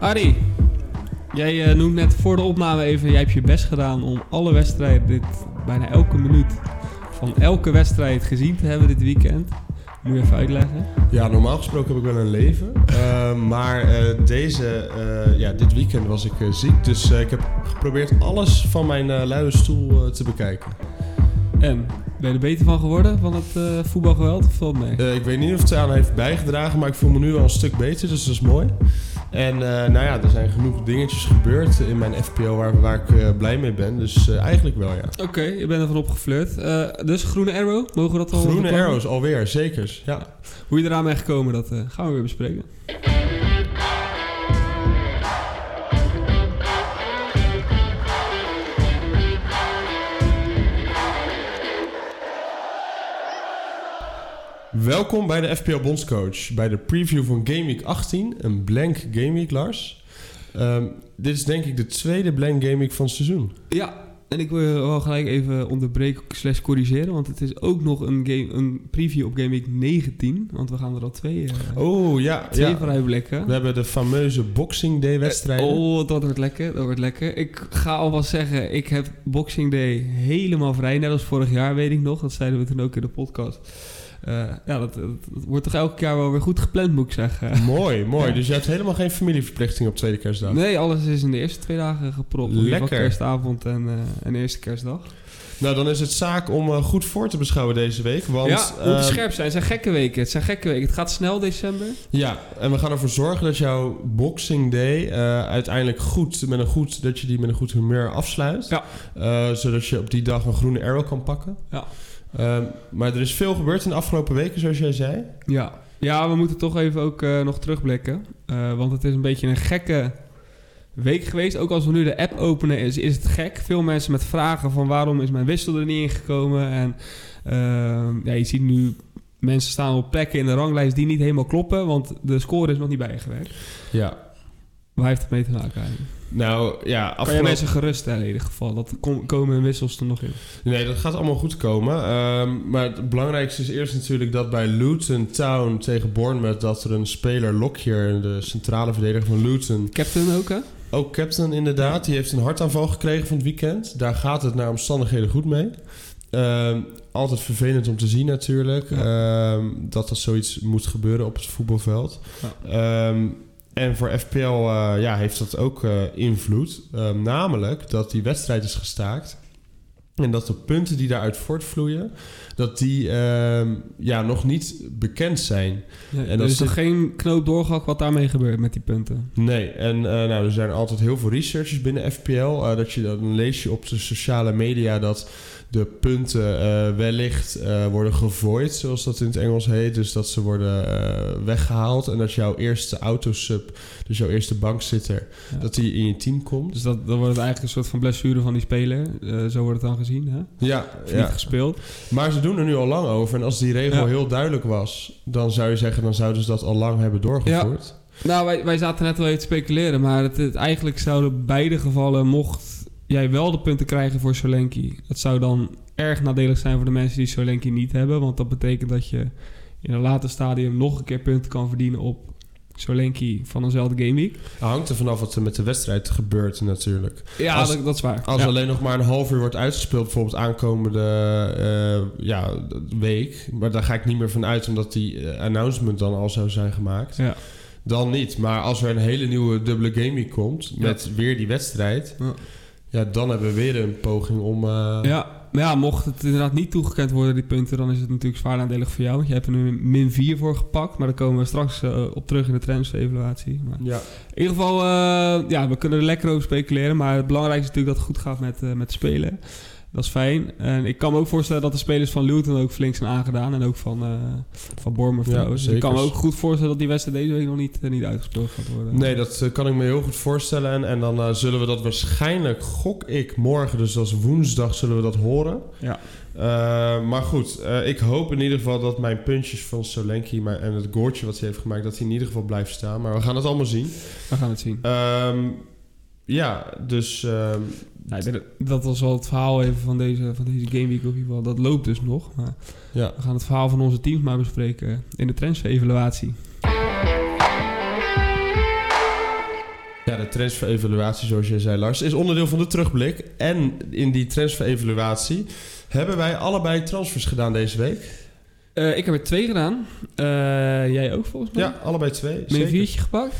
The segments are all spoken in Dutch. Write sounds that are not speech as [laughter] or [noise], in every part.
Arie, jij eh, noemt net voor de opname even, jij hebt je best gedaan om alle wedstrijden, dit, bijna elke minuut van elke wedstrijd gezien te hebben dit weekend. Moet je even uitleggen? Ja, normaal gesproken heb ik wel een leven. Uh, [laughs] maar uh, deze, uh, ja, dit weekend was ik ziek. Dus ik heb geprobeerd alles van mijn luie stoel te bekijken. En, ben je er beter van geworden van het voetbalgeweld of valt mee? ik weet niet of het aan heeft bijgedragen, maar ik voel me nu wel een stuk beter. Dus dat is mooi. En uh, nou ja, er zijn genoeg dingetjes gebeurd in mijn FPO waar, waar ik uh, blij mee ben. Dus uh, eigenlijk wel, ja. Oké, okay, je bent ervan opgeflirt. dus groene arrow, mogen we dat al Groene arrows alweer, zeker. Ja. Hoe je eraan bent gekomen, dat gaan we weer bespreken. Welkom bij de FPL Bondscoach, bij de preview van Game Week 18, een blank Game Week, Lars. Um, dit is denk ik de tweede blank Game Week van het seizoen. Ja, en ik wil wel gelijk even onderbreken slash corrigeren, want het is ook nog een, game, een preview op Game Week 19, want we gaan er al twee, uh, oh, ja, twee ja. We hebben de fameuze Boxing Day wedstrijden. Uh, oh, dat wordt lekker, dat wordt lekker. Ik ga alvast zeggen, ik heb Boxing Day helemaal vrij, net als vorig jaar weet ik nog, dat zeiden we toen ook in de podcast. Uh, ja, dat, dat, wordt toch elke jaar wel weer goed gepland, moet ik zeggen. [laughs] Mooi, mooi. Ja. Dus je hebt helemaal geen familieverplichting op tweede kerstdag? Nee, alles is in de eerste twee dagen gepropt. Lekker. Kerstavond en, uh, en eerste kerstdag. Nou, dan is het zaak om uh, goed voor te beschouwen deze week. Want, ja, moet uh, scherp zijn. Het zijn gekke weken. Het zijn gekke weken. Het gaat snel december. Ja, en we gaan ervoor zorgen dat jouw Boxing Day uiteindelijk goed, met een goed, dat je die met een goed humeur afsluit. Ja. zodat je op die dag een groene arrow kan pakken. Ja. Um, maar er is veel gebeurd in de afgelopen weken, zoals jij zei. Ja, ja we moeten toch even ook uh, nog terugblikken. Uh, want het is een beetje een gekke week geweest. Ook als we nu de app openen, is, is het gek. Veel mensen met vragen van waarom is mijn wissel er niet ingekomen. En uh, ja, je ziet nu mensen staan op plekken in de ranglijst die niet helemaal kloppen. Want de score is nog niet bijgewerkt. Ja. Waar heeft het mee te maken eigenlijk? Nou ja, afgelopen... Kan je mensen geruststellen in ieder geval? Dat kom, komen wissels er nog in? Nee, dat gaat allemaal goed komen. Um, maar het belangrijkste is eerst natuurlijk dat bij Luton Town tegen Bournemouth... dat er een speler, Lockyer, de centrale verdediger van Luton... Captain ook, hè? Ook captain inderdaad. Die heeft een hartaanval gekregen van het weekend. Daar gaat het naar omstandigheden goed mee. Um, altijd vervelend om te zien natuurlijk. Ja. Um, dat er zoiets moet gebeuren op het voetbalveld. Ja. En voor FPL uh, ja, heeft dat ook uh, invloed. Uh, namelijk dat die wedstrijd is gestaakt. En dat de punten die daaruit voortvloeien, dat die ehm, ja, nog niet bekend zijn. Ja, en er dat is er geen knoop doorgehakt wat daarmee gebeurt met die punten. Nee, en nou, er zijn altijd heel veel researchers binnen FPL. dat je, dan lees je op de sociale media dat de punten uh, wellicht uh, worden gevoid, zoals dat in het Engels heet. Dus dat ze worden uh, weggehaald en dat jouw eerste autosub, dus jouw eerste bankzitter, ja. dat die in je team komt. Dus dat, dan wordt het eigenlijk een soort van blessure van die speler. zo wordt het dan gezien, hè? Ja. Of ja. niet gespeeld. Maar ze doen er nu al lang over. En als die regel ja. heel duidelijk was, dan zou je zeggen, dan zouden ze dat al lang hebben doorgevoerd. Nou, wij, wij zaten net wel even te speculeren, maar het, het, eigenlijk zouden beide gevallen, mocht jij wel de punten krijgen voor Solanke. Het zou dan erg nadelig zijn voor de mensen die Solanke niet hebben. Want dat betekent dat je in een later stadium nog een keer punten kan verdienen op Solanke van eenzelfde gameweek. Het hangt er vanaf wat er met de wedstrijd gebeurt natuurlijk. Ja, als, dat, dat, is waar. Als ja. alleen nog maar een half uur wordt uitgespeeld, bijvoorbeeld aankomende uh, ja, week. Maar daar ga ik niet meer van uit, omdat die uh, announcement dan al zou zijn gemaakt. Ja. Dan niet. Maar als er een hele nieuwe dubbele gameweek komt, met ja. weer die wedstrijd... Ja. Ja, dan hebben we weer een poging om... Uh... Ja, maar ja, mocht het inderdaad niet toegekend worden, die punten... dan is het natuurlijk zwaar nadelig voor jou. Want je hebt er nu min 4 voor gepakt. Maar daar komen we straks uh, op terug in de transfer-evaluatie. Ja. In ieder geval, uh, ja, we kunnen er lekker over speculeren. Maar het belangrijkste is natuurlijk dat het goed gaat met, met spelen. Dat is fijn. En ik kan me ook voorstellen dat de spelers van Luton ook flink zijn aangedaan. En ook van, uh, van Bournemouth ja. Dus ik kan me ook goed voorstellen dat die wedstrijd deze week nog niet, uh, niet uitgespeeld gaat worden. Nee, dat uh, kan ik me heel goed voorstellen. En, en dan zullen we dat waarschijnlijk, gok ik, morgen, dus als woensdag, zullen we dat horen. Ja. maar goed, ik hoop in ieder geval dat mijn puntjes van Solanke maar, en het goortje wat hij heeft gemaakt, dat hij in ieder geval blijft staan. Maar we gaan het allemaal zien. We gaan het zien. Um, ja, dus... Um, Nee, dat was wel het verhaal even van deze, van deze Game Week. Of in ieder geval, dat loopt dus nog. Maar ja. we gaan het verhaal van onze teams maar bespreken in de transfer-evaluatie. transfer-evaluatie, zoals je zei, Lars, is onderdeel van de terugblik. En in die transfer-evaluatie hebben wij allebei transfers gedaan deze week. Eh, ik heb er twee gedaan. Eh, jij ook volgens mij? Ja, allebei twee. Ben je zeker. een viertje gepakt?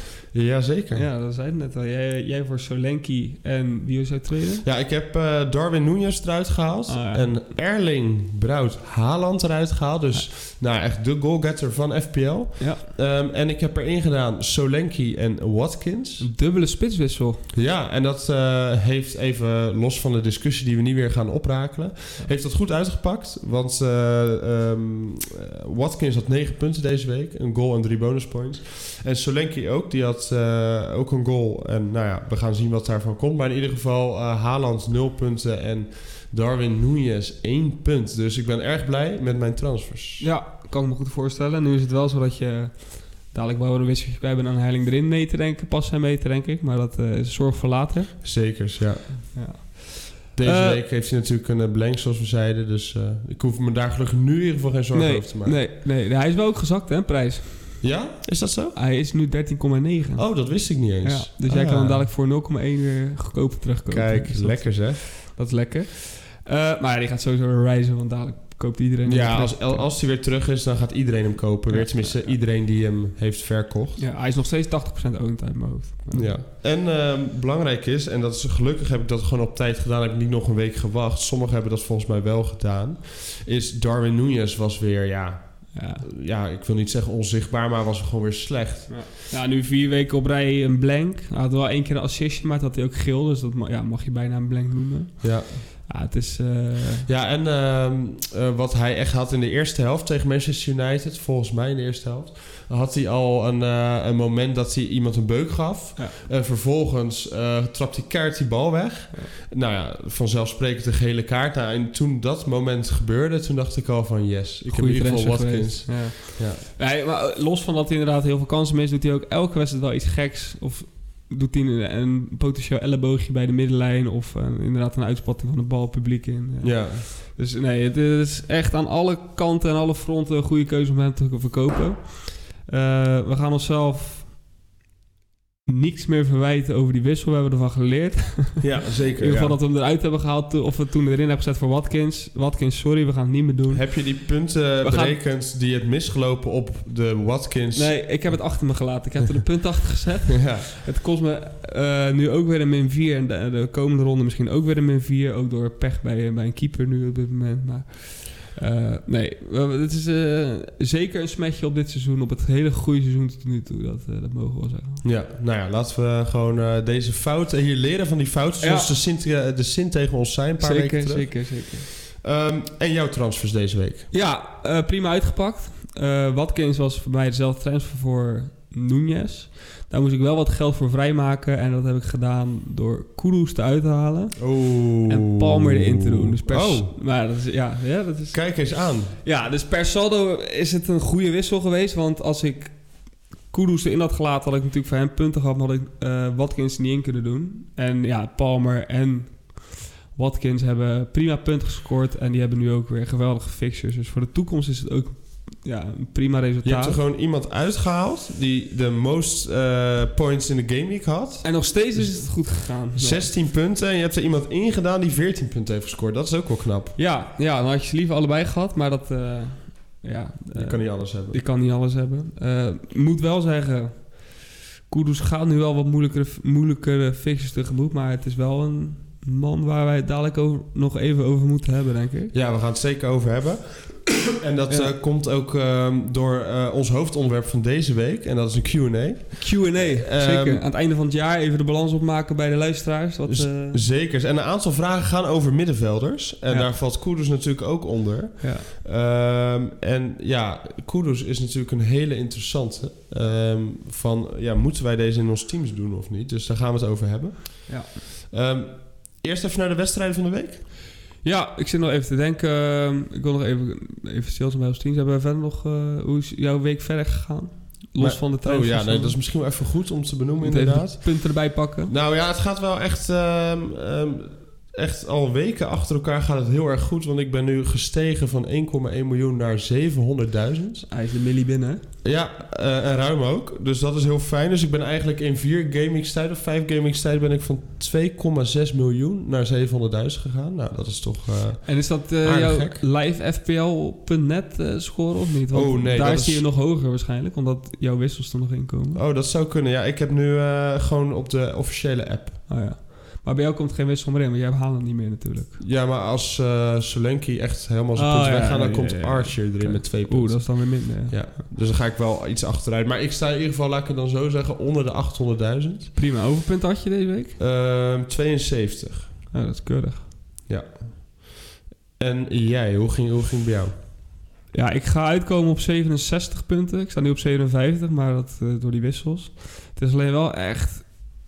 Jazeker. Ja. Ja, dat zei het net al. Jij, jij voor Solenki en wie was jouw tweede? ik heb eh, Darwin Núñez eruit gehaald. Ah, ja. En Erling Braut Haaland eruit gehaald. Dus nou, echt de goalgetter van FPL. Ja, Ehm, en ik heb erin gedaan Solanke en Watkins. een dubbele spitswissel. Ja, en dat eh, heeft even los van de discussie die we niet weer gaan oprakelen, heeft dat goed uitgepakt. Want eh, ehm, eh, Watkins had 9 punten deze week, een goal en drie bonuspoints. En Solanke ook, die had eh, ook een goal. En nou ja, we gaan zien wat daarvan komt. Maar in ieder geval eh Haaland 0 punten en Darwin Núñez 1 punt. Dus ik ben erg blij met mijn transfers. Ja, kan ik me goed voorstellen. Nu is het wel zo dat je dadelijk wel een wisseltje bij bent aan Heiling erin mee te denken. Pas zijn mee te denk ik. Maar dat eh, is zorg voor later. Zekers, ja. Ja. Deze week heeft hij natuurlijk een blank, zoals we zeiden. Dus ik hoef me daar gelukkig nu in ieder geval geen zorgen Nee, over te maken. nee, nee, hij is wel ook gezakt hè, prijs. Ja? Is dat zo? Hij is nu 13,9. Oh, dat wist ik niet eens. Ja, dus jij Ah. kan hem dadelijk voor 0,1 weer goedkoper terugkopen. Kijk, Dus dat- lekker zeg. Dat is lekker. Eh, maar ja, die gaat sowieso reizen, want dadelijk koopt iedereen hem Ja, terug. als, als hij weer terug is, dan gaat iedereen hem kopen. Weer tenminste, iedereen die hem heeft verkocht. Ja, hij is nog steeds 80% owned uit mijn hoofd. Ja. En ehm, belangrijk is, en dat is gelukkig heb ik dat gewoon op tijd gedaan, heb ik niet nog een week gewacht. Sommigen hebben dat volgens mij wel gedaan. Is Darwin Núñez was weer, ja, Ja. ja, ik wil niet zeggen onzichtbaar, maar was gewoon weer slecht. Ja. ja, nu vier weken op rij een blank. Hij had wel één keer een assistje, maar dat had hij ook geel. Dus dat ma- ja, mag je bijna een blank noemen. Ja, Ja, het is... eh, ja en ehm, eh, wat hij echt had in de eerste helft tegen Manchester United, volgens mij in de eerste helft, had hij al een, eh, een moment dat hij iemand een beuk gaf. Ja. En vervolgens eh trapt hij keihard die bal weg. Nou ja, vanzelfsprekend een gele kaart. Nou, en toen dat moment gebeurde, toen dacht ik al van yes. Ik heb in ieder geval Watkins. Ja. Ja. Nee, maar los van dat hij inderdaad heel veel kansen mist, doet hij ook elke wedstrijd wel iets geks. Of doet hij een, een potentieel elleboogje bij de middenlijn. Of eh, inderdaad een uitspatting van de bal publiek in. Ja. ja. Dus nee, het is echt aan alle kanten en alle fronten een goede keuze om hem te verkopen. Eh, we gaan onszelf niks meer verwijten over die wissel. We hebben ervan geleerd. ja, [laughs] In zeker. ieder geval ja. dat we hem eruit hebben gehaald. to- Of we toen erin hebben gezet voor Watkins. Watkins, sorry, we gaan het niet meer doen. Heb je die punten We gaan- berekend die het misgelopen op de Watkins? Nee, ik heb het achter me gelaten. Ik heb er een punt achter gezet. [laughs] Ja. Het kost me eh, nu ook weer een min 4. En de, de komende ronde misschien ook weer een min 4. Ook door pech bij, bij een keeper nu op dit moment. Maar eh, nee, het is eh, zeker een smetje op dit seizoen. Op het hele goede seizoen tot nu toe. Dat, eh, dat mogen we wel zeggen. ja, nou ja, laten we gewoon deze fouten hier leren van die fouten. Zoals Ja. de, Sint, de Sint tegen ons zijn een paar Zeker, weken terug. zeker, zeker. Ehm, en jouw transfers deze week? Ja, prima uitgepakt. Watkins was voor mij dezelfde transfer voor Núñez. Daar moest ik wel wat geld voor vrijmaken. En dat heb ik gedaan door Kudus te uithalen. Oh. En Palmer erin te doen. Dus per, Oh, maar dat is, ja, ja, dat is, kijk eens aan. ja, dus per saldo is het een goede wissel geweest. Want als ik Kudus erin had gelaten, had ik natuurlijk voor hem punten gehad. Maar had ik eh, Watkins niet in kunnen doen. En ja, Palmer en Watkins hebben prima punten gescoord. En die hebben nu ook weer geweldige fixtures. Dus voor de toekomst is het ook ja, een prima Je hebt resultaat. er gewoon iemand uitgehaald die de most eh, points in de game week had. En nog steeds is het goed gegaan. Ja. 16 punten. En je hebt er iemand ingedaan die 14 punten heeft gescoord. Dat is ook wel knap. Ja, ja, dan had je ze liever allebei gehad. Maar dat... eh, ja, Je eh, kan niet alles hebben. Die kan niet alles hebben. Ik moet wel zeggen, Kudus gaat nu wel wat moeilijkere, moeilijkere fixes tegemoet. Maar het is wel een man waar wij het dadelijk over, nog even over moeten hebben, denk ik. Ja, we gaan het zeker over hebben. En dat Ja. eh, komt ook ehm, door eh, ons hoofdonderwerp van deze week. En dat is een Q&A. Q&A, Ehm, zeker. Aan het einde van het jaar even de balans opmaken bij de luisteraars. Wat, Dus- eh, Zeker. En een aantal vragen gaan over middenvelders. En Ja. daar valt Kudus natuurlijk ook onder. ja. Ehm, en ja, Kudus is natuurlijk een hele interessante. Ehm, van, ja, moeten wij deze in ons teams doen of niet? Dus daar gaan we het over hebben. Ja. Eerst even naar de wedstrijden van de week. Ja, ik zit nog even te denken. ehm, ik wil nog even, even stil zijn bij ons teams. Hebben we verder nog... eh, hoe is jouw week verder gegaan? Los Maar- van de Oh transfers. ja, nee, dat is misschien wel even goed om te benoemen inderdaad. de punten erbij pakken. Nou ja, het gaat wel echt... ehm, ehm, echt al weken achter elkaar gaat het heel erg goed. Want ik ben nu gestegen van 1,1 miljoen naar 700.000. Hij is de millie binnen. Ja, eh, en ruim ook. Dus dat is heel fijn. Dus ik ben eigenlijk in vier gamingstijden of vijf gamingstijden ben ik van 2,6 miljoen naar 700.000 gegaan. Nou, dat is toch... eh, En is dat Aardig jouw livefpl.net score of niet? Want Oh, nee, daar is die is- nog hoger waarschijnlijk, omdat jouw wissels er nog in komen. Oh, dat zou kunnen. Ja, ik heb nu gewoon op de officiële app. Oh ja. Maar bij jou komt geen wissel meer in, want jij haalt het niet meer natuurlijk. Ja, maar als Solanke echt helemaal zijn Oh, punten ja, weggaan, dan ja, komt ja, ja. Archer erin met twee punten. Oeh, dat is dan weer minder. Ja. Ja, dus dan ga ik wel iets achteruit. Maar ik sta in ieder geval, laat ik het dan zo zeggen, onder de 800.000. Prima. Hoeveel punten had je deze week? Ehm 72. Oh, dat is keurig. En jij, hoe ging, hoe ging het bij jou? Ja, ik ga uitkomen op 67 punten. Ik sta nu op 57, maar dat eh, door die wissels. Het is alleen wel echt,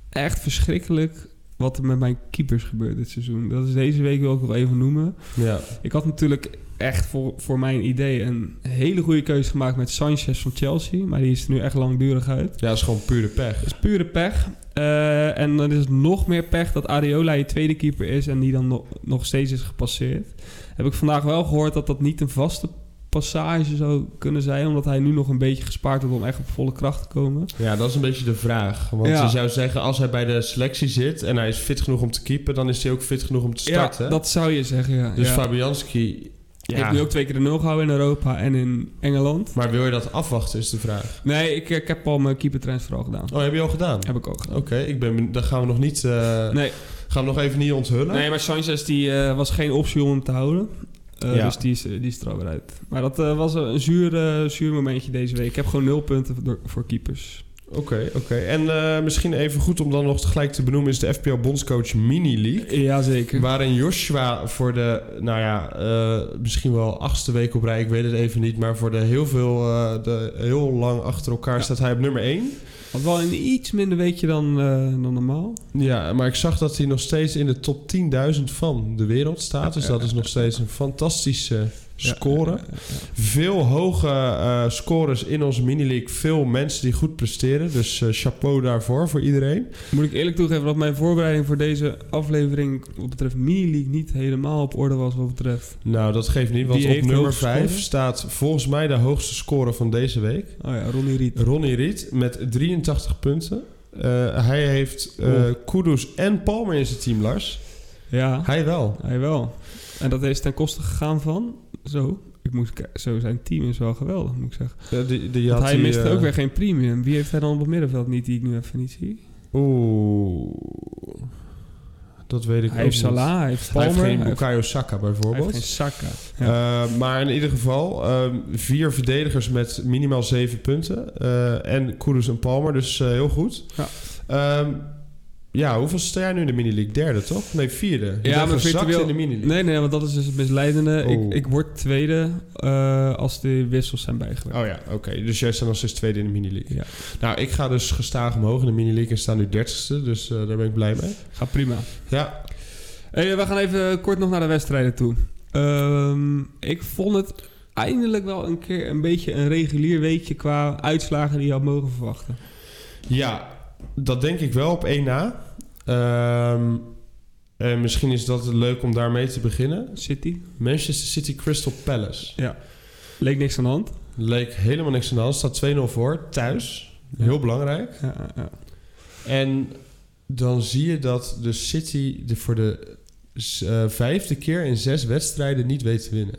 echt verschrikkelijk wat er met mijn keepers gebeurt dit seizoen. Dat is deze week wil ik wel even noemen. Ja, Ik had natuurlijk echt voor, voor mijn idee een hele goede keuze gemaakt met Sanchez van Chelsea. Maar die is er nu echt langdurig uit. ja dat is gewoon pure pech. Dat is pure pech. Eh, en dan is het nog meer pech dat Areola je tweede keeper is en die dan nog, nog steeds is gepasseerd. Heb ik vandaag wel gehoord dat dat niet een vaste passage zou kunnen zijn, omdat hij nu nog een beetje gespaard wordt om echt op volle kracht te komen. Ja, dat is een beetje de vraag. Want Ja. je zou zeggen, als hij bij de selectie zit en hij is fit genoeg om te keepen, dan is hij ook fit genoeg om te starten. Ja, dat zou je zeggen, ja. dus ja. Fabianski, Je hebt nu ook twee keer de nul gehouden in Europa en in Engeland. maar wil je dat afwachten, is de vraag. Nee, ik, ik heb al mijn keeper transfer al gedaan. Oh, heb je al gedaan? Heb ik ook gedaan. Oké, ik ben dan gaan we nog niet, eh, Nee, gaan we nog even niet onthullen. nee, maar Sanchez die, eh, was geen optie om hem te houden. Eh, Ja. Dus die is, die is er uit. Maar dat eh, was een zuur, eh, zuur momentje deze week. Ik heb gewoon nul punten voor, voor keepers. Oké, oké. En misschien even goed om dan nog gelijk te benoemen is de FPL Bondscoach Mini League. Jazeker. Waarin Joshua voor de, nou ja, misschien wel achtste week op rij, ik weet het even niet, maar voor de heel veel, de, heel lang achter elkaar Ja. staat hij op nummer 1. Had wel een iets minder weekje dan, eh, dan normaal. Ja, maar ik zag dat hij nog steeds in de top 10.000 van de wereld staat. Dus dat is nog steeds een fantastische score. Ja, ja, ja. Veel hoge eh, scores in onze mini-league. Veel mensen die goed presteren. Dus eh, chapeau daarvoor, voor iedereen. Moet ik eerlijk toegeven dat mijn voorbereiding voor deze aflevering wat betreft mini-league niet helemaal op orde was wat betreft. Nou, dat geeft niet, want op nummer hoogste 5 score? staat volgens mij de hoogste score van deze week. Oh ja, Ronnie Riet. Ronnie Riet met 83 punten. Eh, hij heeft. Kudus en Palmer in zijn team, Lars. Ja, Hij wel. hij wel. En dat is ten koste gegaan van, zo, ik moest, ki- zo zijn team is wel geweldig moet ik zeggen. Ja, die, die Want had hij die, miste eh, ook weer geen premium. Wie heeft hij dan op het middenveld niet die ik nu even niet zie? Oeh. Dat weet ik Hij ook heeft niet. Salah, hij heeft Hij Palmer, heeft geen hij heeft, Bukayo Saka hij heeft bijvoorbeeld. geen Saka. Ja. Eh, maar in ieder geval, eh, vier verdedigers met minimaal zeven punten. Eh, en Kudus en Palmer, dus eh, heel goed. Ja. Ehm, ja, hoeveel sta jij nu in de mini-league? Derde, toch? Nee, vierde. Je Ja, maar virtueel- in de mini-league. Nee, nee, want dat is dus het misleidende. Oh. Ik, ik word tweede eh, als de wissels zijn bijgewerkt. Oh ja, oké. Dus jij staat nog steeds tweede in de mini-league. Ja. Nou, ik ga dus gestaag omhoog in de mini-league en sta nu dertigste. Dus eh, daar ben ik blij mee. Gaat prima. Ja, Hey, we gaan even kort nog naar de wedstrijden toe. Ehm, ik vond het eindelijk wel een keer een beetje een regulier weekje qua uitslagen die je had mogen verwachten. Ja, dat denk ik wel op één na. Ehm, en misschien is dat leuk om daarmee te beginnen. City, Manchester City Crystal Palace. leek niks aan de hand. Leek helemaal niks aan de hand. Staat 2-0 voor, thuis. Heel belangrijk. Ja, ja, ja. En dan zie je dat de City de voor de eh, vijfde keer in zes wedstrijden niet weet te winnen.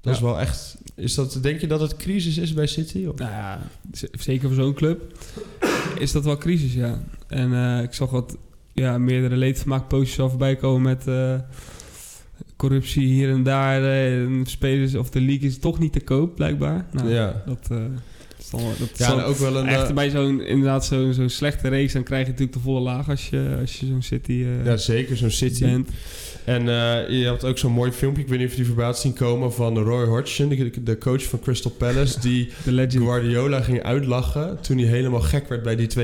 Dat is Ja. wel echt... Is dat, denk je dat het crisis is bij City? Of? Nou ja, zeker voor zo'n club is dat wel crisis, ja. En eh, ik zag wat ja, meerdere leedvermaakpostjes al voorbij komen met eh, corruptie hier en daar. eh, en spelers of de league is toch niet te koop, blijkbaar. Nou, ja. Dat, is dan, dat Ja, ook wel een... echt bij zo'n inderdaad zo'n zo'n slechte race, dan krijg je natuurlijk de volle laag als je, als je zo'n City ja, zeker, zo'n City. bent. En eh, je had ook zo'n mooi filmpje, ik weet niet of je die voorbij had zien komen, van Roy Hodgson, de, de coach van Crystal Palace, [laughs] die. Guardiola ging uitlachen toen hij helemaal gek werd bij die 2-2.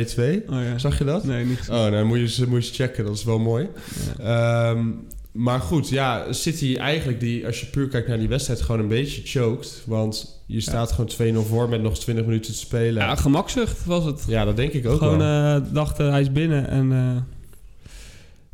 Oh ja. Zag je dat? Nee, niet gezien. Oh, nou moet je, eens- moet je checken, dat is wel mooi. Ja. Ehm, maar goed, ja, City eigenlijk, die, als je puur kijkt naar die wedstrijd, gewoon een beetje choked. Want je staat gewoon 2-0 voor met nog 20 minuten te spelen. Ja, Ja, gemakzucht was het. dat denk ik ook Gewoon wel. eh, dachten hij is binnen en eh,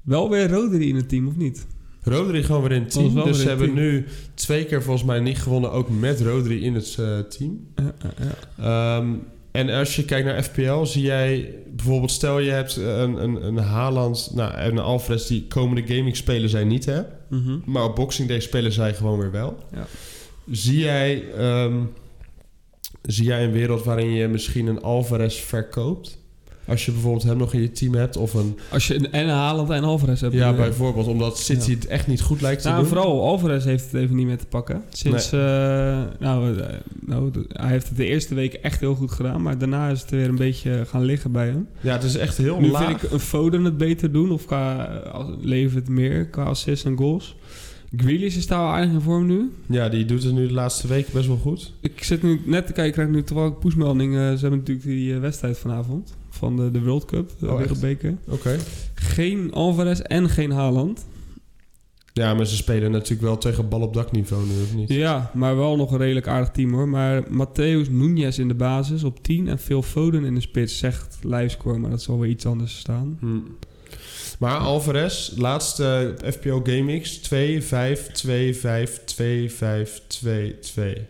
Wel weer Rodri in het team, of niet? Rodri gewoon weer in het team. Dus ze hebben nu twee keer volgens mij niet gewonnen. Ook met Rodri in het eh, team. Ja, ja, ja. Ehm, en als je kijkt naar FPL, zie jij bijvoorbeeld, stel je hebt een, een, een Haaland nou, en een Alvarez die komende gaming spelen zij niet, hè? Mhm. Maar op Boxing Day spelen zij gewoon weer wel. Ja. Zie jij, ehm, zie jij een wereld waarin je misschien een Alvarez verkoopt? Als je bijvoorbeeld hem nog in je team hebt of een... Als je een, en een Haaland en Alvarez hebt. Ja, eh, bijvoorbeeld, omdat City Ja. het echt niet goed lijkt te Nou, doen. vooral Alvarez heeft het even niet meer te pakken. Sinds, eh, nou, eh, nou, hij heeft het de eerste week echt heel goed gedaan, maar daarna is het weer een beetje gaan liggen bij hem. Ja, het is echt heel nu laag. vind ik een Foden het beter doen, of qua, eh, levert het meer qua assists en goals. Grealish is daar wel aardig in vorm nu. Ja, die doet het nu de laatste weken best wel goed. Ik zit nu net te kijken, ik krijg nu toevallig een pushmelding. ze hebben natuurlijk die wedstrijd vanavond van de, de World Cup, de Oh? Wereldbeker. Oké. Geen Alvarez en geen Haaland. Ja, maar ze spelen natuurlijk wel tegen bal op dakniveau nu, of niet? Ja, maar wel nog een redelijk aardig team hoor. Maar Matthäus Nunes in de basis op 10 en Phil Foden in de spits zegt livescore, maar dat zal weer iets anders staan. Hm. Maar Alvarez, laatste FPO GameX, 2, 5, 2, 5, 2, 5, 2, 2.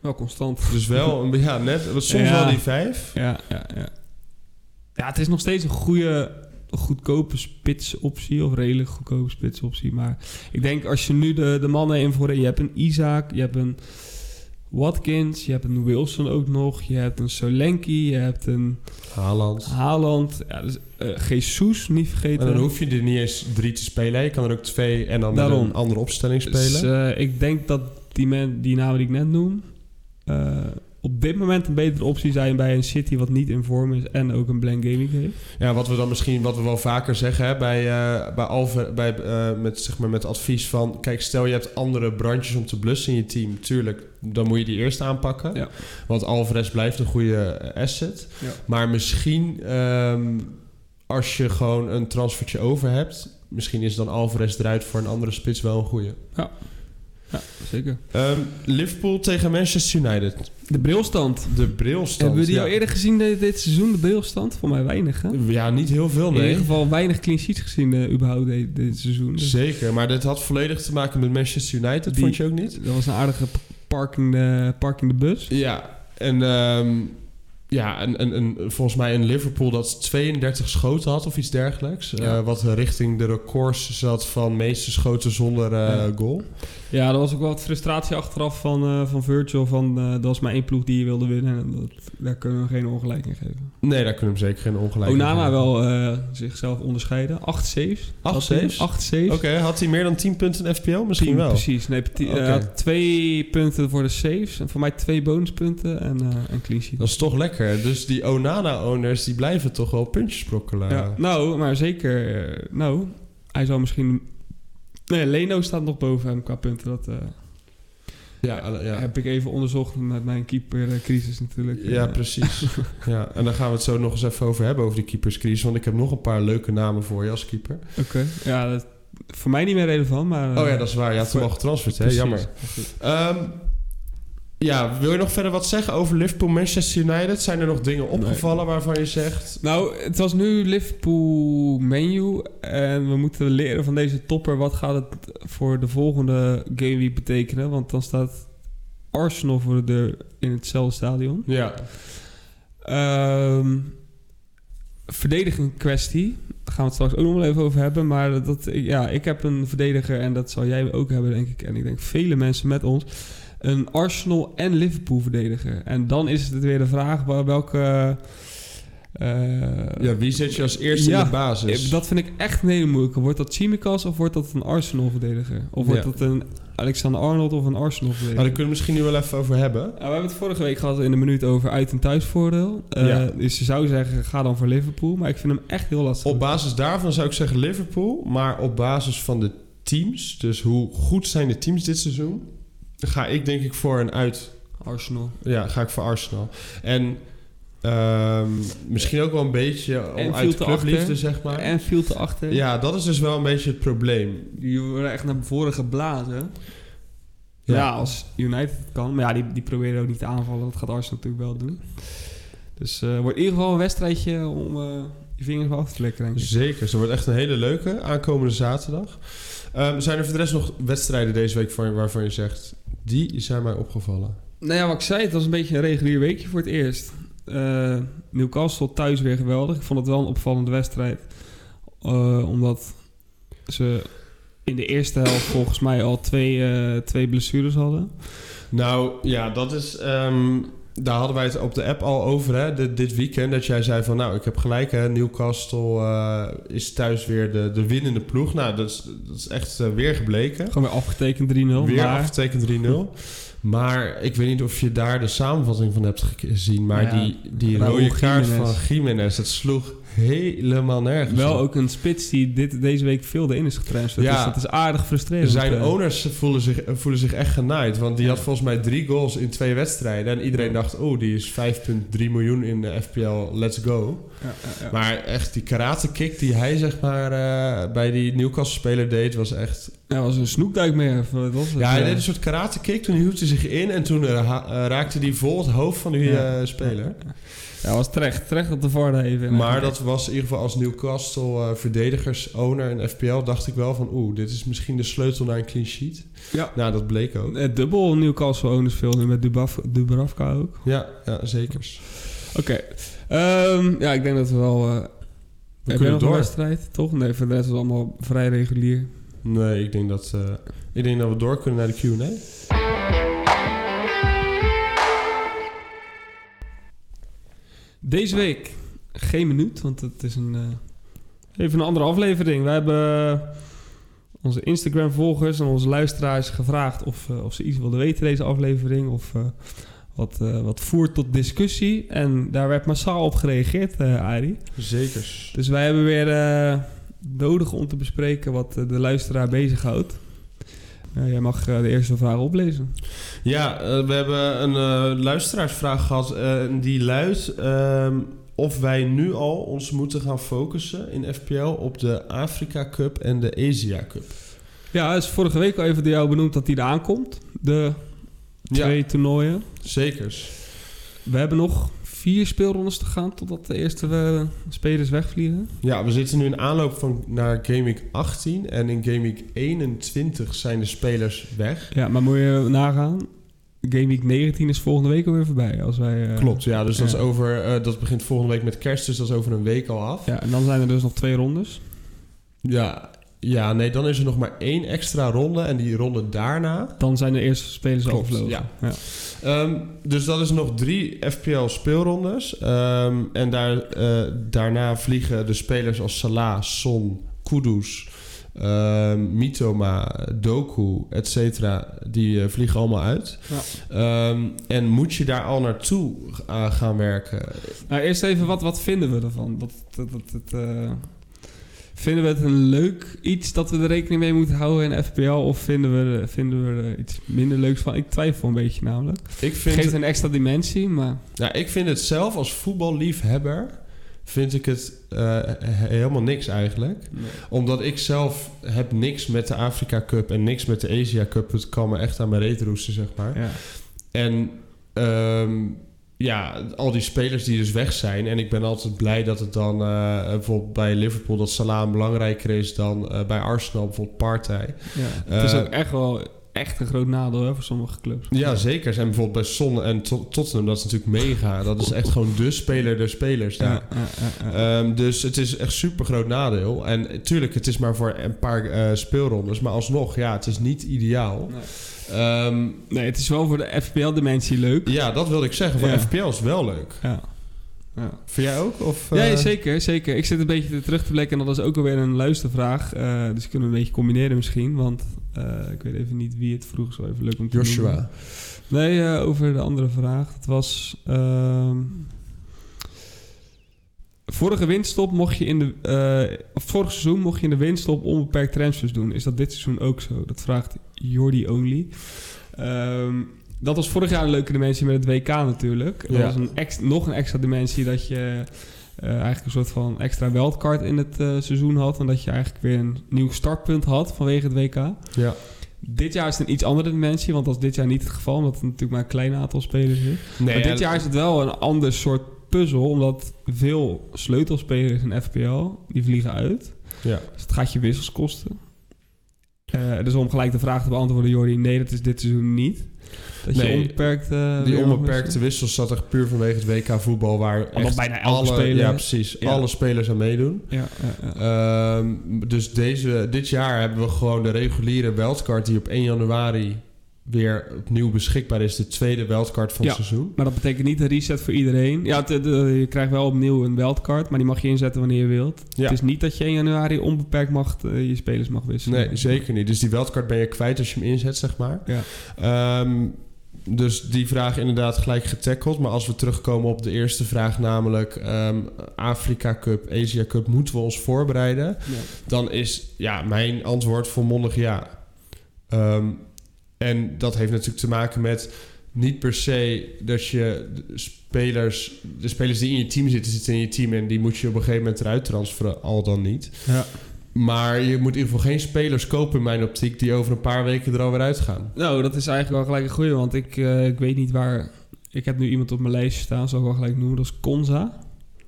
Wel constant. Dus wel, een, [laughs] ja, net, soms Ja. wel die 5. Ja, ja, ja. Ja, het is nog steeds een goede, goedkope spitsoptie. Of redelijk goedkope spitsoptie. Maar ik denk als je nu de, de mannen invoert... Je hebt een Isaac, je hebt een Watkins, je hebt een Wilson ook nog. Je hebt een Solanke, je hebt een Haaland. Haaland. Ja, dus, Jesus, niet En vergeten. dan hoef je er niet eens drie te spelen. Je kan er ook twee en dan Daarom. een andere opstelling spelen. Dus eh, ik denk dat die, men, die namen die ik net noem... eh, op dit moment een betere optie zijn bij een City wat niet in vorm is en ook een blank gaming heeft. Ja, wat we dan misschien, wat we wel vaker zeggen hè, bij, eh bij, Alve, bij eh, met, zeg maar, met advies van... Kijk, stel je hebt andere brandjes om te blussen in je team. Tuurlijk, dan moet je die eerst aanpakken. Ja. Want Alvarez blijft een goede eh, asset. Ja. Maar misschien ehm, als je gewoon een transfertje over hebt... Misschien is dan Alvarez eruit voor een andere spits wel een goede. Ja, zeker. Ehm, Liverpool tegen Manchester United. De brilstand. De brilstand. Hebben we die ja. al eerder gezien dit, dit seizoen, de brilstand? Voor mij weinig, hè? Ja, niet heel veel, In nee. ieder geval weinig clean sheets gezien eh, überhaupt dit, dit seizoen. Dus Zeker, maar dit had volledig te maken met Manchester United, Die- vond je ook niet? dat was een aardige parking de, parking de bus. Ja, en ehm, ja, een, een, een, volgens mij een Liverpool dat 32 schoten had of iets dergelijks. Ja. Eh, wat richting de records zat van meeste schoten zonder eh, Ja. goal. Ja, dat was ook wel wat frustratie achteraf van, eh, van Virgil. Van, dat was maar één ploeg die je wilde winnen. En dat, daar kunnen we geen ongelijk in geven. Nee, daar kunnen we hem zeker geen ongelijk in Onana geven. wel eh, zichzelf onderscheiden. Acht saves. Acht Had hij. saves? Acht saves. Oké, had hij meer dan 10 punten in FPL? Misschien Tien, wel. Precies. Nee, had twee punten voor de saves. En voor mij twee bonuspunten en een clean sheet. Dat is toch lekker. Dus die Onana-owners die blijven toch wel puntjes sprokkelen. Ja, nou, maar zeker. eh, nou, hij zou misschien. Nee, Leno staat nog boven hem qua punten. Dat eh, ja, ja. ja. heb ik even onderzocht met mijn keepercrisis natuurlijk. Ja, Eh, precies. [laughs] ja, en daar gaan we het zo nog eens even over hebben, over die keeperscrisis. Want ik heb nog een paar leuke namen voor je als keeper. Oké. Ja, dat, voor mij niet meer relevant, maar. oh ja, dat is waar. Je had voor- hem al getransferd, hè? Jammer. Ja, wil je nog verder wat zeggen over Liverpool, Manchester United? Zijn er nog dingen opgevallen waarvan je zegt... Nou, het was nu Liverpool menu. En we moeten leren van deze topper. Wat gaat het voor de volgende game week betekenen? Want dan staat Arsenal voor de deur in hetzelfde stadion. Ja, Ehm verdediging kwestie. Daar gaan we het straks ook nog wel even over hebben. Maar dat, ja, ik heb een verdediger en dat zal jij ook hebben, denk ik. En ik denk vele mensen met ons. Een Arsenal en Liverpool verdediger. En dan is het weer de vraag wel- welke... eh, ja wie zet je als eerste Ja, in de basis? dat vind ik echt een hele moeilijke. Wordt dat Chimikas of wordt dat een Arsenal verdediger? Of wordt Ja. dat een Alexander Arnold of een Arsenal verdediger? Nou, daar kunnen we misschien nu wel even over hebben. Nou, we hebben het vorige week gehad in de minuut over uit- en thuisvoordeel. Eh, Ja. Dus je zou zeggen, ga dan voor Liverpool. Maar ik vind hem echt heel lastig. Op basis daarvan zou ik zeggen Liverpool. Maar op basis van de teams, dus hoe goed zijn de teams dit seizoen... ga ik denk ik voor een uit... Arsenal. Ja, ga ik voor Arsenal. En ehm, misschien ook wel een beetje om uit clubliefde, zeg maar. En viel te achter. Ja, dat is dus wel een beetje het probleem. Die worden echt naar voren geblazen. Ja. Ja, als United kan. Maar ja, die, die proberen ook niet te aanvallen. Dat gaat Arsenal natuurlijk wel doen. Dus eh wordt in ieder geval een wedstrijdje om, eh, je vingers wel af te flikken, denk ik. Zeker, ze wordt echt een hele leuke aankomende zaterdag. Ehm, zijn er voor de rest nog wedstrijden deze week van- waarvan je zegt... die zijn mij opgevallen? Nou ja, wat ik zei, het was een beetje een regulier weekje voor het eerst. Eh Newcastle thuis weer geweldig. Ik vond het wel een opvallende wedstrijd. Eh, omdat ze in de eerste helft volgens mij al twee, eh, twee blessures hadden. Nou, ja, dat is... ehm, daar hadden wij het op de app al over, hè, dit, dit weekend. Dat jij zei van, nou, ik heb gelijk, hè. Newcastle eh, is thuis weer de, de winnende ploeg. Nou, dat is, dat is echt eh, weer gebleken. Gewoon weer afgetekend 3-0. Weer maar- afgetekend 3-0. [laughs] Maar ik weet niet of je daar de samenvatting van hebt ge- gezien. Maar Ja, die, die rode kaart van Jiménez, dat sloeg helemaal nergens Wel op. ook een spits die dit, deze week veel erin is getransferd. Ja. Dus dat is aardig frustrerend. Zijn eh. owners voelen zich, voelen zich echt genaaid. Want die Ja. had volgens mij drie goals in twee wedstrijden. En iedereen dacht, oh, die is 5,3 miljoen in de FPL, let's go. Ja, ja, ja. Maar echt, die karate kick die hij zeg maar eh, bij die Newcastle-speler deed, was echt... Ja, was een snoekduik meer. wat was het? Ja, hij deed een soort karate kick, toen hield hij zich in... en toen eh, raakte hij vol het hoofd van die Ja. eh, speler. Ja, was terecht. Terecht op de varde even. Maar dat was in ieder geval als Newcastle eh, verdedigers-owner in FPL... dacht ik wel van, oeh, dit is misschien de sleutel naar een clean sheet. Ja. Nou, dat bleek ook. Eh, dubbel Newcastle owners veel nu met Dubaf, Dubravka ook. Ja, ja zeker. Oké. Ehm, ja, ik denk dat we wel... eh jij kunnen nog een wedstrijd, toch? Nee, voor de rest is het allemaal vrij regulier. Nee, ik denk dat, ik denk dat we door kunnen naar de Q&A. Deze week geen minuut, want het is een, eh, even een andere aflevering. We hebben onze Instagram-volgers en onze luisteraars gevraagd of, eh, of ze iets wilden weten deze aflevering. Of eh, wat, wat voert tot discussie. En daar werd massaal op gereageerd, Arie. Zekers. Dus wij hebben weer nodig om te bespreken wat de luisteraar bezighoudt. Uh, jij mag eh, de eerste vraag oplezen. Ja, eh, we hebben een eh, luisteraarsvraag gehad eh, en die luidt... ehm, of wij nu al ons moeten gaan focussen in FPL op de Afrika Cup en de Asia Cup. Ja, is vorige week al even door jou benoemd dat die eraan komt. De twee toernooien. zekers. We hebben nog vier speelrondes te gaan totdat de eerste eh, spelers wegvliegen. Ja, we zitten nu in aanloop van, naar Game Week 18 en in Game Week 21 zijn de spelers weg. Ja, maar moet je nagaan. Game Week 19 is volgende week alweer voorbij. Als wij, eh, Klopt, ja, dus dat. Is over, eh, dat begint volgende week met kerst, dus dat is over een week al af. Ja, en dan zijn er dus nog twee rondes. Ja, ja, nee, dan is er nog maar één extra ronde. En die ronde daarna. Dan zijn de eerste spelers al ja. ja. Ehm, dus dat is nog drie FPL speelrondes. Ehm, en daar, eh, daarna vliegen de spelers als Salah, Son, Kudus, ehm, Mitoma, Doku, et cetera. Die eh, vliegen allemaal uit. Ja. En moet je daar al naartoe eh, gaan werken? Nou, eerst even, wat, wat vinden we ervan? Dat, dat, dat, dat, vinden we het een leuk iets dat we er rekening mee moeten houden in FPL? Of vinden we, er- vinden we er iets minder leuks van? Ik twijfel een beetje namelijk. Ik Het vind, geeft een extra dimensie, maar... nou, ik vind het zelf als voetballiefhebber... vind ik het eh, he- helemaal niks eigenlijk. Omdat ik zelf heb niks met de Afrika Cup en niks met de Asia Cup. Het kan me echt aan mijn reet roesten, zeg maar. Ja. En ehm, ja, al die spelers die dus weg zijn. En ik ben altijd blij dat het dan eh, bijvoorbeeld bij Liverpool... dat Salah belangrijker is dan eh, bij Arsenal bijvoorbeeld Partey. Ja. Het is Eh, ook echt wel echt een groot nadeel hè, voor sommige clubs. Ja, zeker. En bijvoorbeeld bij Son en Tot- Tottenham, dat is natuurlijk mega. Dat is echt gewoon de speler der spelers daar. Ja, ja, ja, ja. Ehm, dus het is echt super groot nadeel. En tuurlijk, het is maar voor een paar eh, speelrondes. Maar alsnog, ja, het is niet ideaal. Nee. Ehm, nee, het is wel voor de FPL-dimensie leuk. ja, dat wilde ik zeggen. Voor Ja. FPL is wel leuk. Ja. Ja. Vind jij ook? Of, Ja, eh, zeker, zeker. Ik zit een beetje terug te blikken en dat is ook alweer een luistervraag. Eh, dus kunnen we een beetje combineren misschien, want eh, ik weet even niet wie het vroeg. Zo even leuk om te noemen. Joshua. Nee, over de andere vraag. Het was... ehm, vorige winststop mocht je in de... eh, vorig seizoen mocht je in de winststop onbeperkt transfers doen. Is dat dit seizoen ook zo? Dat vraagt Jordi Only. Ehm, dat was vorig jaar een leuke dimensie met het WK natuurlijk. Dat Ja. was een nog een extra dimensie dat je... eh, eigenlijk een soort van extra wildcard in het eh, seizoen had. En dat je eigenlijk weer een nieuw startpunt had vanwege het WK. Ja. Dit jaar is het een iets andere dimensie, want dat is dit jaar niet het geval, omdat het natuurlijk maar een klein aantal spelers is. Nee, maar dit jaar is het wel een ander soort puzzel, omdat veel sleutelspelers in FPL, die vliegen uit. Ja. Dus het gaat je wissels kosten. Eh, dus om gelijk de vraag te beantwoorden, Jordi, nee, dat is dit seizoen niet. Dat Nee, je onbeperkt... eh, Die onbeperkte wissels zat echt puur vanwege het WK voetbal... waar echt bijna elke alle, speler- Ja, precies. Ja. Alle spelers aan meedoen. Ja. Ehm, dus deze, dit jaar hebben we gewoon de reguliere wildcard... die op 1 januari weer opnieuw beschikbaar is. De tweede wildcard van het Ja. seizoen. Maar dat betekent niet een reset voor iedereen. Ja, het- de- je krijgt wel opnieuw een wildcard, maar die mag je inzetten wanneer je wilt. Ja. Het is niet dat je in januari onbeperkt mag, eh, je spelers mag wisselen. Nee, zeker niet. Dus die wildcard ben je kwijt als je hem inzet, zeg maar. Ja. Ehm, dus die vraag inderdaad gelijk getackeld. Maar als we terugkomen op de eerste vraag, namelijk ehm, Afrika Cup, Asia Cup, moeten we ons voorbereiden? Ja. Dan is ja, mijn antwoord volmondig ja. Ehm, en dat heeft natuurlijk te maken met niet per se dat je de spelers, de spelers die in je team zitten, zitten in je team en die moet je op een gegeven moment eruit transferen, al dan niet. Ja. Maar je moet in ieder geval geen spelers kopen in mijn optiek die over een paar weken er alweer uitgaan. Nou, dat is eigenlijk wel gelijk een goeie, want ik, eh, ik weet niet waar... Ik heb nu iemand op mijn lijstje staan, zal ik wel gelijk noemen. Dat is Konza.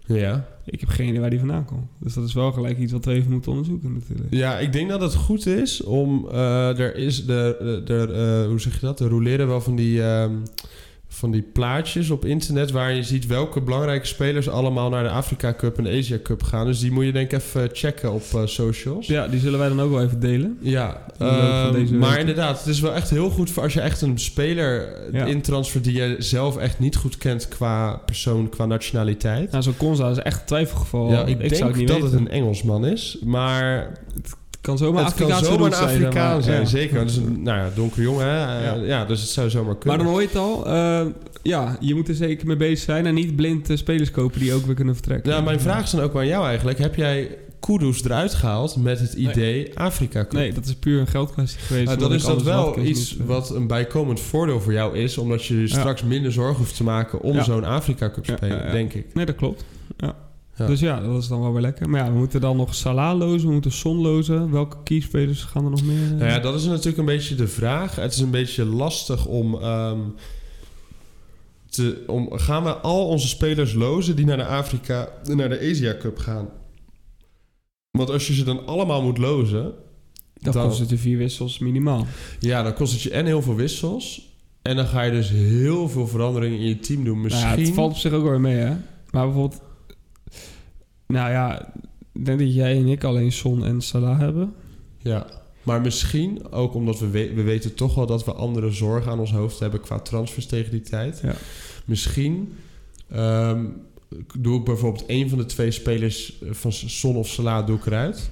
Ja. Ik heb geen idee waar die vandaan komt. Dus dat is wel gelijk iets wat we even moeten onderzoeken natuurlijk. Ja, ik denk dat het goed is om. eh, er is de. de, de, eh, hoe zeg je dat? Er roleren wel van die. ehm, van die plaatjes op internet waar je ziet welke belangrijke spelers allemaal naar de Afrika Cup en de Asia Cup gaan. Dus die moet je denk ik even checken op eh, socials. Ja, die zullen wij dan ook wel even delen. Ja, In ehm, maar inderdaad, het is wel echt heel goed voor als je echt een speler Ja. intransfert die je zelf echt niet goed kent qua persoon, qua nationaliteit. Nou, zo'n is echt een twijfelgeval. ja, ik, denk het niet dat weten. het een Engelsman is, maar Het kan zomaar het kan zomaar een zijn, Afrikaan maar. zijn, Ja. zeker. Is een nou ja, donkere jongen, hè? Eh, Ja. ja. dus het zou zomaar Maar kunnen. dan hoor je het al. eh, ja, je moet er zeker mee bezig zijn en niet blind eh, spelers kopen die ook weer kunnen vertrekken. ja, mijn vraag is dan ook aan jou eigenlijk. Heb jij Kudus eruit gehaald met het idee Afrika Cup? Nee, dat is puur een geldkwestie geweest. Nou, omdat dan is dat wel iets niet, wat een bijkomend voordeel voor jou is, omdat je je straks minder zorgen hoeft te maken om Ja. zo'n Afrika Cup Ja, spelen, ja, ja. denk ik. Nee, dat klopt. Ja. Ja. Dus ja, dat is dan wel weer lekker. Maar ja, we moeten dan nog Salah lozen, we moeten Son lozen. Welke keyspelers gaan er nog meer? eh? Nou ja, dat is natuurlijk een beetje de vraag. Het is een beetje lastig om. ehm, te, om gaan we al onze spelers lozen die naar de Afrika, naar de Asia Cup gaan? Want als je ze dan allemaal moet lozen, dan dan- kost het je vier wissels minimaal. ja, dan kost het je en heel veel wissels. En dan ga je dus heel veel veranderingen in je team doen. Nou ja, Misschien. het valt op zich ook wel weer mee, hè? Maar bijvoorbeeld... Nou ja, ik denk dat jij en ik alleen Son en Salah hebben. Ja. Maar misschien ook omdat we, we, we weten toch wel dat we andere zorgen aan ons hoofd hebben qua transfers tegen die tijd. Ja. Misschien ehm, doe ik bijvoorbeeld een van de twee spelers van Son of Salah doe ik eruit.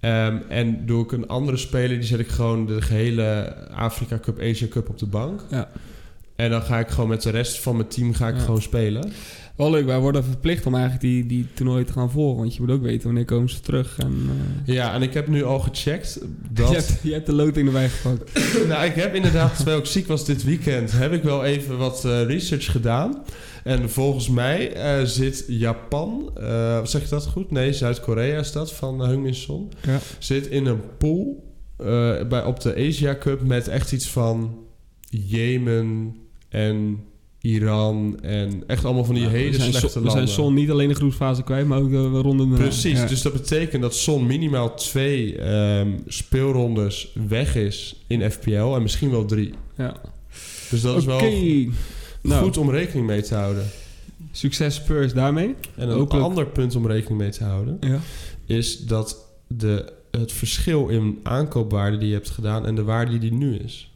Ehm, en doe ik een andere speler, die zet ik gewoon de gehele Afrika Cup, Asia Cup op de bank. Ja. En dan ga ik gewoon met de rest van mijn team ga ik Ja. gewoon spelen. Wel leuk, wij worden verplicht om eigenlijk die, die toernooi te gaan volgen. Want je moet ook weten wanneer komen ze terug. En, eh, Ja, en ik heb nu al gecheckt [laughs] dat... je, hebt, je hebt de loting erbij gepakt. [coughs] nou, ik heb inderdaad, terwijl ik ziek was dit weekend, heb ik wel even wat eh, research gedaan. En volgens mij eh, zit Japan, zeg je dat goed? Nee, Zuid-Korea is dat, van uh, Heung-min Son. Ja. Zit in een pool bij, op de Asia Cup met echt iets van Jemen en Iran en echt allemaal van die hele slechte Son- We landen. zijn Son niet alleen de groepsfase kwijt, maar ook de ronde daarna. Precies, Ja. dus dat betekent dat Son minimaal twee ehm, speelrondes weg is in FPL en misschien wel drie. Ja. Dus dat is wel Oké. Nou, goed om rekening mee te houden. succes Spurs daarmee. En een Hopelijk- ander punt om rekening mee te houden Ja. is dat de, het verschil in aankoopwaarde die je hebt gedaan en de waarde die die nu is.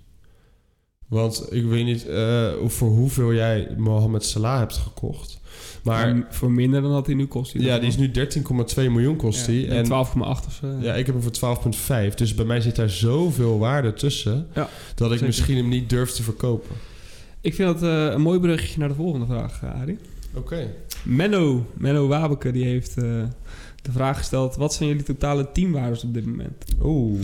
Want ik weet niet eh, voor hoeveel jij Mohamed Salah hebt gekocht. Maar voor minder dan dat hij nu kost. ja, die is nu 13,2 miljoen kost die. en 12,8 of zo. Ja, ik heb hem voor 12,5. Dus bij mij zit daar zoveel waarde tussen... Ja, dat ik zeker. misschien hem niet durf te verkopen. Ik vind dat eh, een mooi bruggetje naar de volgende vraag, eh, Arie. Oké. Menno, Menno Wabeke, die heeft de vraag gesteld... wat zijn jullie totale teamwaardes op dit moment? Oeh.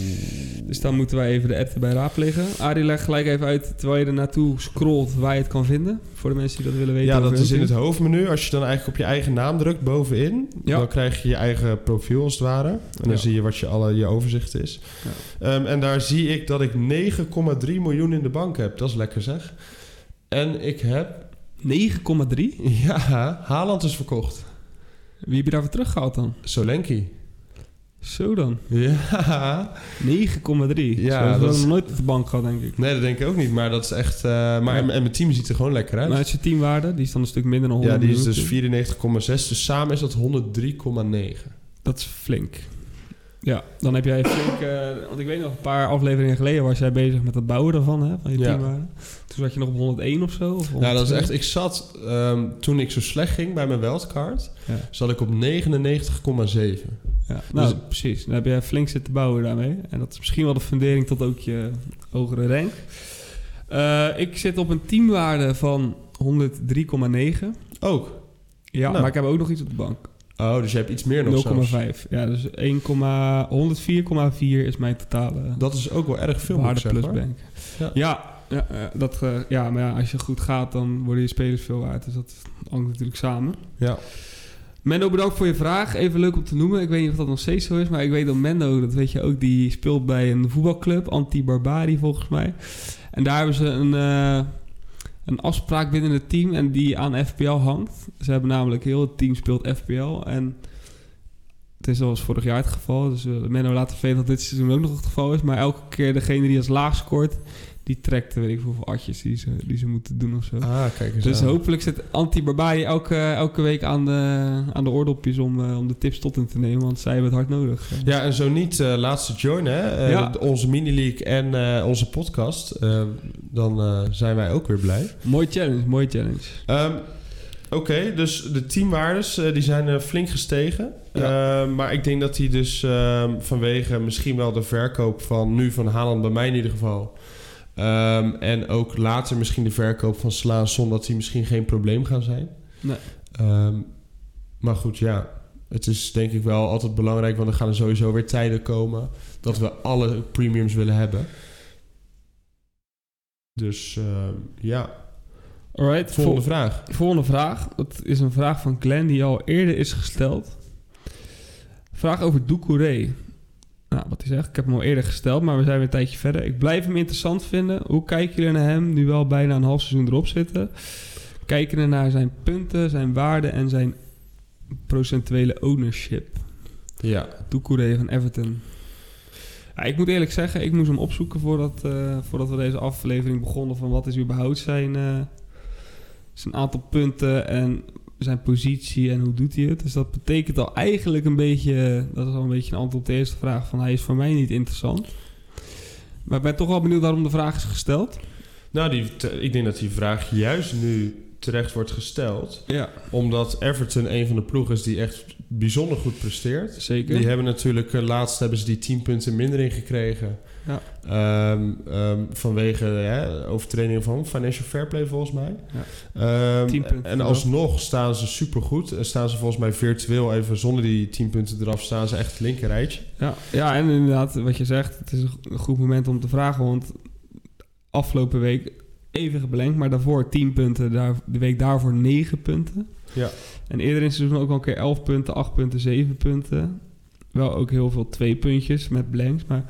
Dus dan moeten wij even de app erbij raadplegen. Arie, leg gelijk even uit, terwijl je er naartoe scrolt... waar je het kan vinden, voor de mensen die dat willen weten. Ja, dat is in het hoofdmenu. Als je dan eigenlijk op je eigen naam drukt bovenin... Ja. dan krijg je je eigen profiel als het ware. En dan Ja. zie je wat je, alle, je overzicht is. Ehm, en daar zie ik dat ik 9,3 miljoen in de bank heb. Dat is lekker zeg. En ik heb 9,3? Ja, Haaland is verkocht. Wie heb je daarvoor teruggehaald dan? Solenki. Zo dan. Ja. 9,3. Ja, dat dat is nog nooit op de bank gehad, denk ik. Nee, dat denk ik ook niet. Maar dat is echt... eh, maar en, en mijn team ziet er gewoon lekker uit. Maar het is je teamwaarde, die is dan een stuk minder dan 100 ja, die is dus natuurlijk. 94,6. Dus samen is dat 103,9. Dat is flink. Ja, dan heb jij flink... eh, want ik weet nog, een paar afleveringen geleden was jij bezig met het bouwen daarvan, hè? Van je Ja. teamwaarde. Toen zat je nog op 101 of zo? Of Ja, dat is 102? echt... Ik zat... ehm, toen ik zo slecht ging bij mijn wildcard... Ja. zat ik op 99,7. Ja, nou, Dus- precies. Dan heb je flink zitten bouwen daarmee. En dat is misschien wel de fundering tot ook je hogere rank. Eh, ik zit op een teamwaarde van 103,9. Ook? Ja, Nou. maar ik heb ook nog iets op de bank. Oh, dus je hebt iets meer nog 0,5. zelfs. Ja, dus 1, 104,4 is mijn totale Dat is ook wel erg veel, moet waarde ik plus zeggen. hoor. bank. Ja. Ja, ja, eh, dat, eh, ja, maar ja, als je goed gaat, dan worden je spelers veel waard. Dus dat hangt natuurlijk samen. Ja. Mendo, bedankt voor je vraag. Even leuk om te noemen. Ik weet niet of dat nog steeds zo is, maar ik weet dat Mendo, dat weet je ook, die speelt bij een voetbalclub, Anti-Barbari volgens mij. En daar hebben ze een, eh, een afspraak binnen het team en die aan FPL hangt. Ze hebben namelijk heel het team speelt FPL en het is zoals vorig jaar het geval. Dus eh, Menno laat weten dat dit seizoen ook nog het geval is. Maar elke keer degene die als laag scoort, die trekt weet ik hoeveel atjes die ze, die ze moeten doen of zo. Ah, kijk eens Dus aan. hopelijk zit Anti-Barbari elke, elke week aan de, aan de oordopjes om, eh, om de tips tot in te nemen. Want zij hebben het hard nodig. Ja, en zo niet eh laatste join, hè? Eh, Ja. Onze mini-league en onze podcast. Dan zijn wij ook weer blij. Mooi challenge, mooi challenge. Ehm, Oké, dus de teamwaardes die zijn flink gestegen. Ehm, maar ik denk dat die dus ehm, vanwege misschien wel de verkoop van nu van Haaland bij mij in ieder geval. Ehm, en ook later misschien de verkoop van Slaanson, dat die misschien geen probleem gaan zijn. Nee. Ehm, maar goed, ja. Het is denk ik wel altijd belangrijk, want er gaan er sowieso weer tijden komen dat we alle premiums willen hebben. Dus ehm, ja, Alright, volgende vol- vraag. volgende vraag. Dat is een vraag van Glenn die al eerder is gesteld. Vraag over Doucouré. Nou, wat hij zegt, ik heb hem al eerder gesteld, maar we zijn weer een tijdje verder. Ik blijf hem interessant vinden. Hoe kijken jullie naar hem nu wel bijna een half seizoen erop zitten? Kijken jullie naar zijn punten, zijn waarde en zijn procentuele ownership? Ja, Doucouré van Everton. Ja, ik moet eerlijk zeggen, ik moest hem opzoeken voordat, eh, voordat we deze aflevering begonnen. Van wat is überhaupt zijn, eh, zijn aantal punten en zijn positie en hoe doet hij het. Dus dat betekent al eigenlijk een beetje, dat is al een beetje een antwoord op de eerste vraag. Van hij is voor mij niet interessant. Maar ik ben toch wel benieuwd waarom de vraag is gesteld. Nou, die, ik denk dat die vraag juist nu terecht wordt gesteld. Ja, Omdat Everton een van de ploegen is die echt bijzonder goed presteert. zeker. Die hebben natuurlijk, eh, laatst hebben ze die 10 punten minder ingekregen. Ja. Ehm, ehm, vanwege hè, overtredingen van Financial Fair Play volgens mij. 10 punten en alsnog staan ze supergoed. En staan ze volgens mij virtueel even zonder die 10 punten eraf staan ze echt het linker rijtje. Ja, ja, en inderdaad, wat je zegt, het is een go- een goed moment om te vragen. Want afgelopen week even geblankt, maar daarvoor 10 punten, daar, de week daarvoor 9 punten. Ja. En eerder in het seizoen ook al een keer 11 punten, 8 punten, 7 punten. Wel ook heel veel twee puntjes met blanks, maar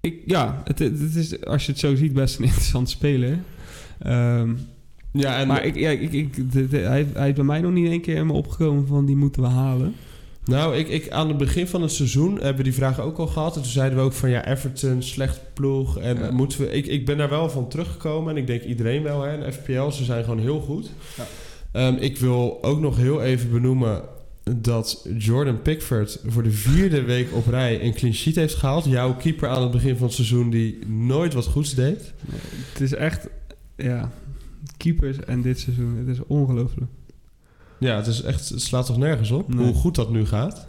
ik, ja, het, het is, als je het zo ziet, best een [laughs] interessant speler. Ehm, Ja, en maar ik, ja, ik, ik, de- de- hij, hij is bij mij nog niet één keer in me opgekomen van die moeten we halen. Nou, ik, ik, aan het begin van het seizoen hebben we die vraag ook al gehad. En toen zeiden we ook van ja, Everton, slecht ploeg. En Ja. moeten we. Ik, ik ben daar wel van teruggekomen. En ik denk iedereen wel, hè. En FPL, ze zijn gewoon heel goed. Ja. Ehm, ik wil ook nog heel even benoemen dat Jordan Pickford voor de vierde week op rij een clean sheet heeft gehaald. Jouw keeper aan het begin van het seizoen die nooit wat goeds deed. Het is echt, ja, keepers en dit seizoen, het is ongelooflijk. Ja, het, is echt, het slaat toch nergens op Nee. hoe goed dat nu gaat.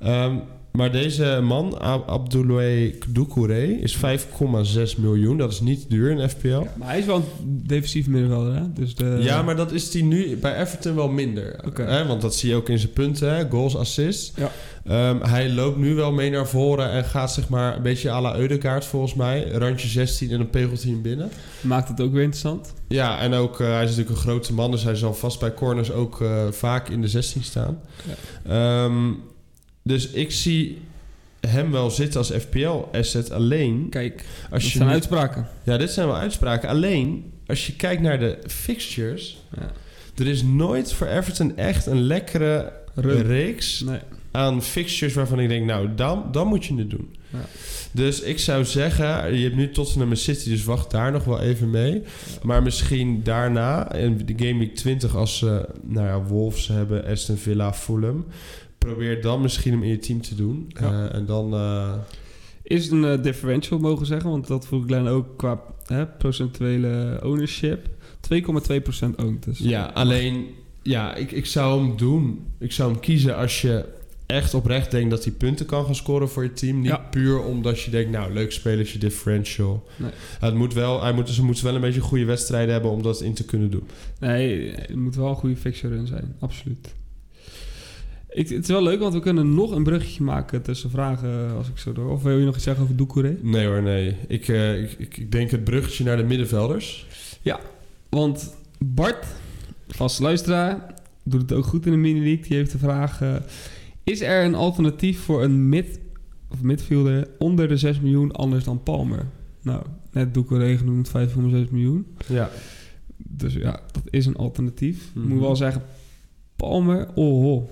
Ehm, maar deze man, Ab- Abdoulaye Doucouré, is 5,6 miljoen. Dat is niet duur in FPL. Maar hij is wel een defensief middenvelder, hè? Dus de, ja, maar dat is die nu bij Everton wel minder. Hè, want dat zie je ook in zijn punten, hè, goals, assists. Ja. Ehm, hij loopt nu wel mee naar voren en gaat zeg maar een beetje à la Eudegaard volgens mij. Randje 16 en dan pegelt hij hem binnen. maakt het ook weer interessant. Ja, en ook eh, hij is natuurlijk een grote man, dus hij zal vast bij corners ook eh, vaak in de 16 staan. Ehm, dus ik zie hem wel zitten als FPL-asset. Alleen, Kijk, als je zijn nu- uitspraken. ja, dit zijn wel uitspraken. Alleen, als je kijkt naar de fixtures... Ja. er is nooit voor Everton echt een lekkere Run. reeks Nee. aan fixtures waarvan ik denk... nou, dan, dan moet je het doen. Ja. Dus ik zou zeggen, je hebt nu Tottenham en City... dus wacht daar nog wel even mee. Maar misschien daarna, in de Game Week 20... als ze nou ja, Wolves hebben, Aston Villa, Fulham... probeer dan misschien hem in je team te doen. Ja. Eh, en dan... eh, Is het een eh, differential mogen zeggen? Want dat voel ik Glenn ook qua hè, procentuele ownership. 2,2% owned. Dus Ja, alleen, ja, ik, ik zou hem doen. Ik zou hem kiezen als je echt oprecht denkt dat hij punten kan gaan scoren voor je team. Niet Ja. puur omdat je denkt, nou, leuk spelertje, differential. Nee. Het moet wel, hij moet, ze moeten wel een beetje goede wedstrijden hebben om dat in te kunnen doen. Nee, het moet wel een goede fixture run zijn. Absoluut. Ik, het is wel leuk, want we kunnen nog een bruggetje maken tussen vragen als ik zo door. Of wil je nog iets zeggen over Doucouré? Nee hoor, nee. Ik, eh, ik, ik, denk het bruggetje naar de middenvelders. Want Bart, vaste luisteraar, doet het ook goed in de mini-league. Die heeft de vraag... eh, is er een alternatief voor een mid, of midfielder onder de 6 miljoen anders dan Palmer? Nou, net Doucouré genoemd 5,6 miljoen. Ja. Dus ja, dat is een alternatief. Mhm. moet wel zeggen, Palmer, oh, oh.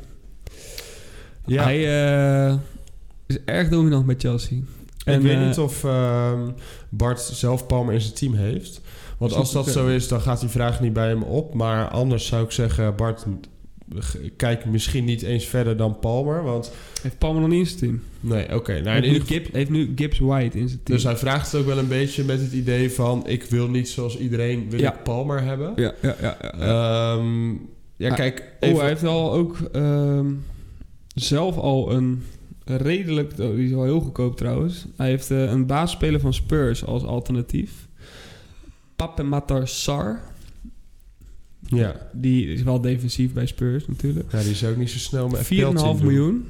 Ja. Hij eh, is erg dominant met Chelsea. ik weet eh, niet of ehm, Bart zelf Palmer in zijn team heeft. Want als dat zo is, dan gaat die vraag niet bij hem op. Maar anders zou ik zeggen, Bart, kijk misschien niet eens verder dan Palmer. Want Heeft Palmer nog niet in zijn team. nee, oké. nou, in heeft, nu geval- Gibbs, heeft nu Gibbs White in zijn team. dus hij vraagt het ook wel een beetje met het idee van... ik wil niet zoals iedereen, wil Ja. ik Palmer hebben. ja, ja, ja. ja, ja. Ehm, ja, Ah, kijk, oh, hij heeft al ook ehm, zelf al een redelijk... Oh, die is wel heel goedkoop trouwens. Hij heeft eh, een basisspeler van Spurs als alternatief. Pape Matar Sar. ja. Die is wel defensief bij Spurs natuurlijk. ja, die is ook niet zo snel met 4,5 FPL team doen. miljoen.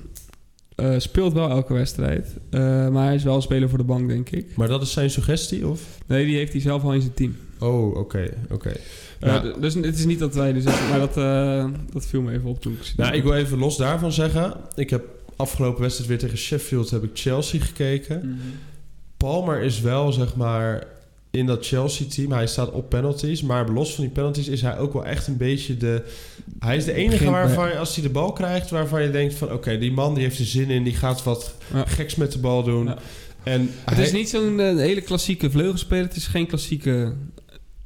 Eh, speelt wel elke wedstrijd. Eh, maar hij is wel een speler voor de bank, denk ik. Maar dat is zijn suggestie, of? Nee, die heeft hij zelf al in zijn team. Oh, oké, oké. Eh, Nou, dus het is niet dat wij dus... Maar dat, eh, dat viel me even op toen ik. Nou, ik wil even los daarvan zeggen. Ik heb afgelopen wedstrijd weer tegen Sheffield heb ik Chelsea gekeken. Mhm. Palmer is wel, zeg maar, in dat Chelsea-team. Hij staat op penalties. Maar los van die penalties is hij ook wel echt een beetje de... Hij is de enige waarvan je, als hij de bal krijgt... waarvan je denkt van... Oké, die man die heeft er zin in. Die gaat wat Ja. geks met de bal doen. Ja. En Het hij- is niet zo'n eh, hele klassieke vleugelspeler. Het is geen klassieke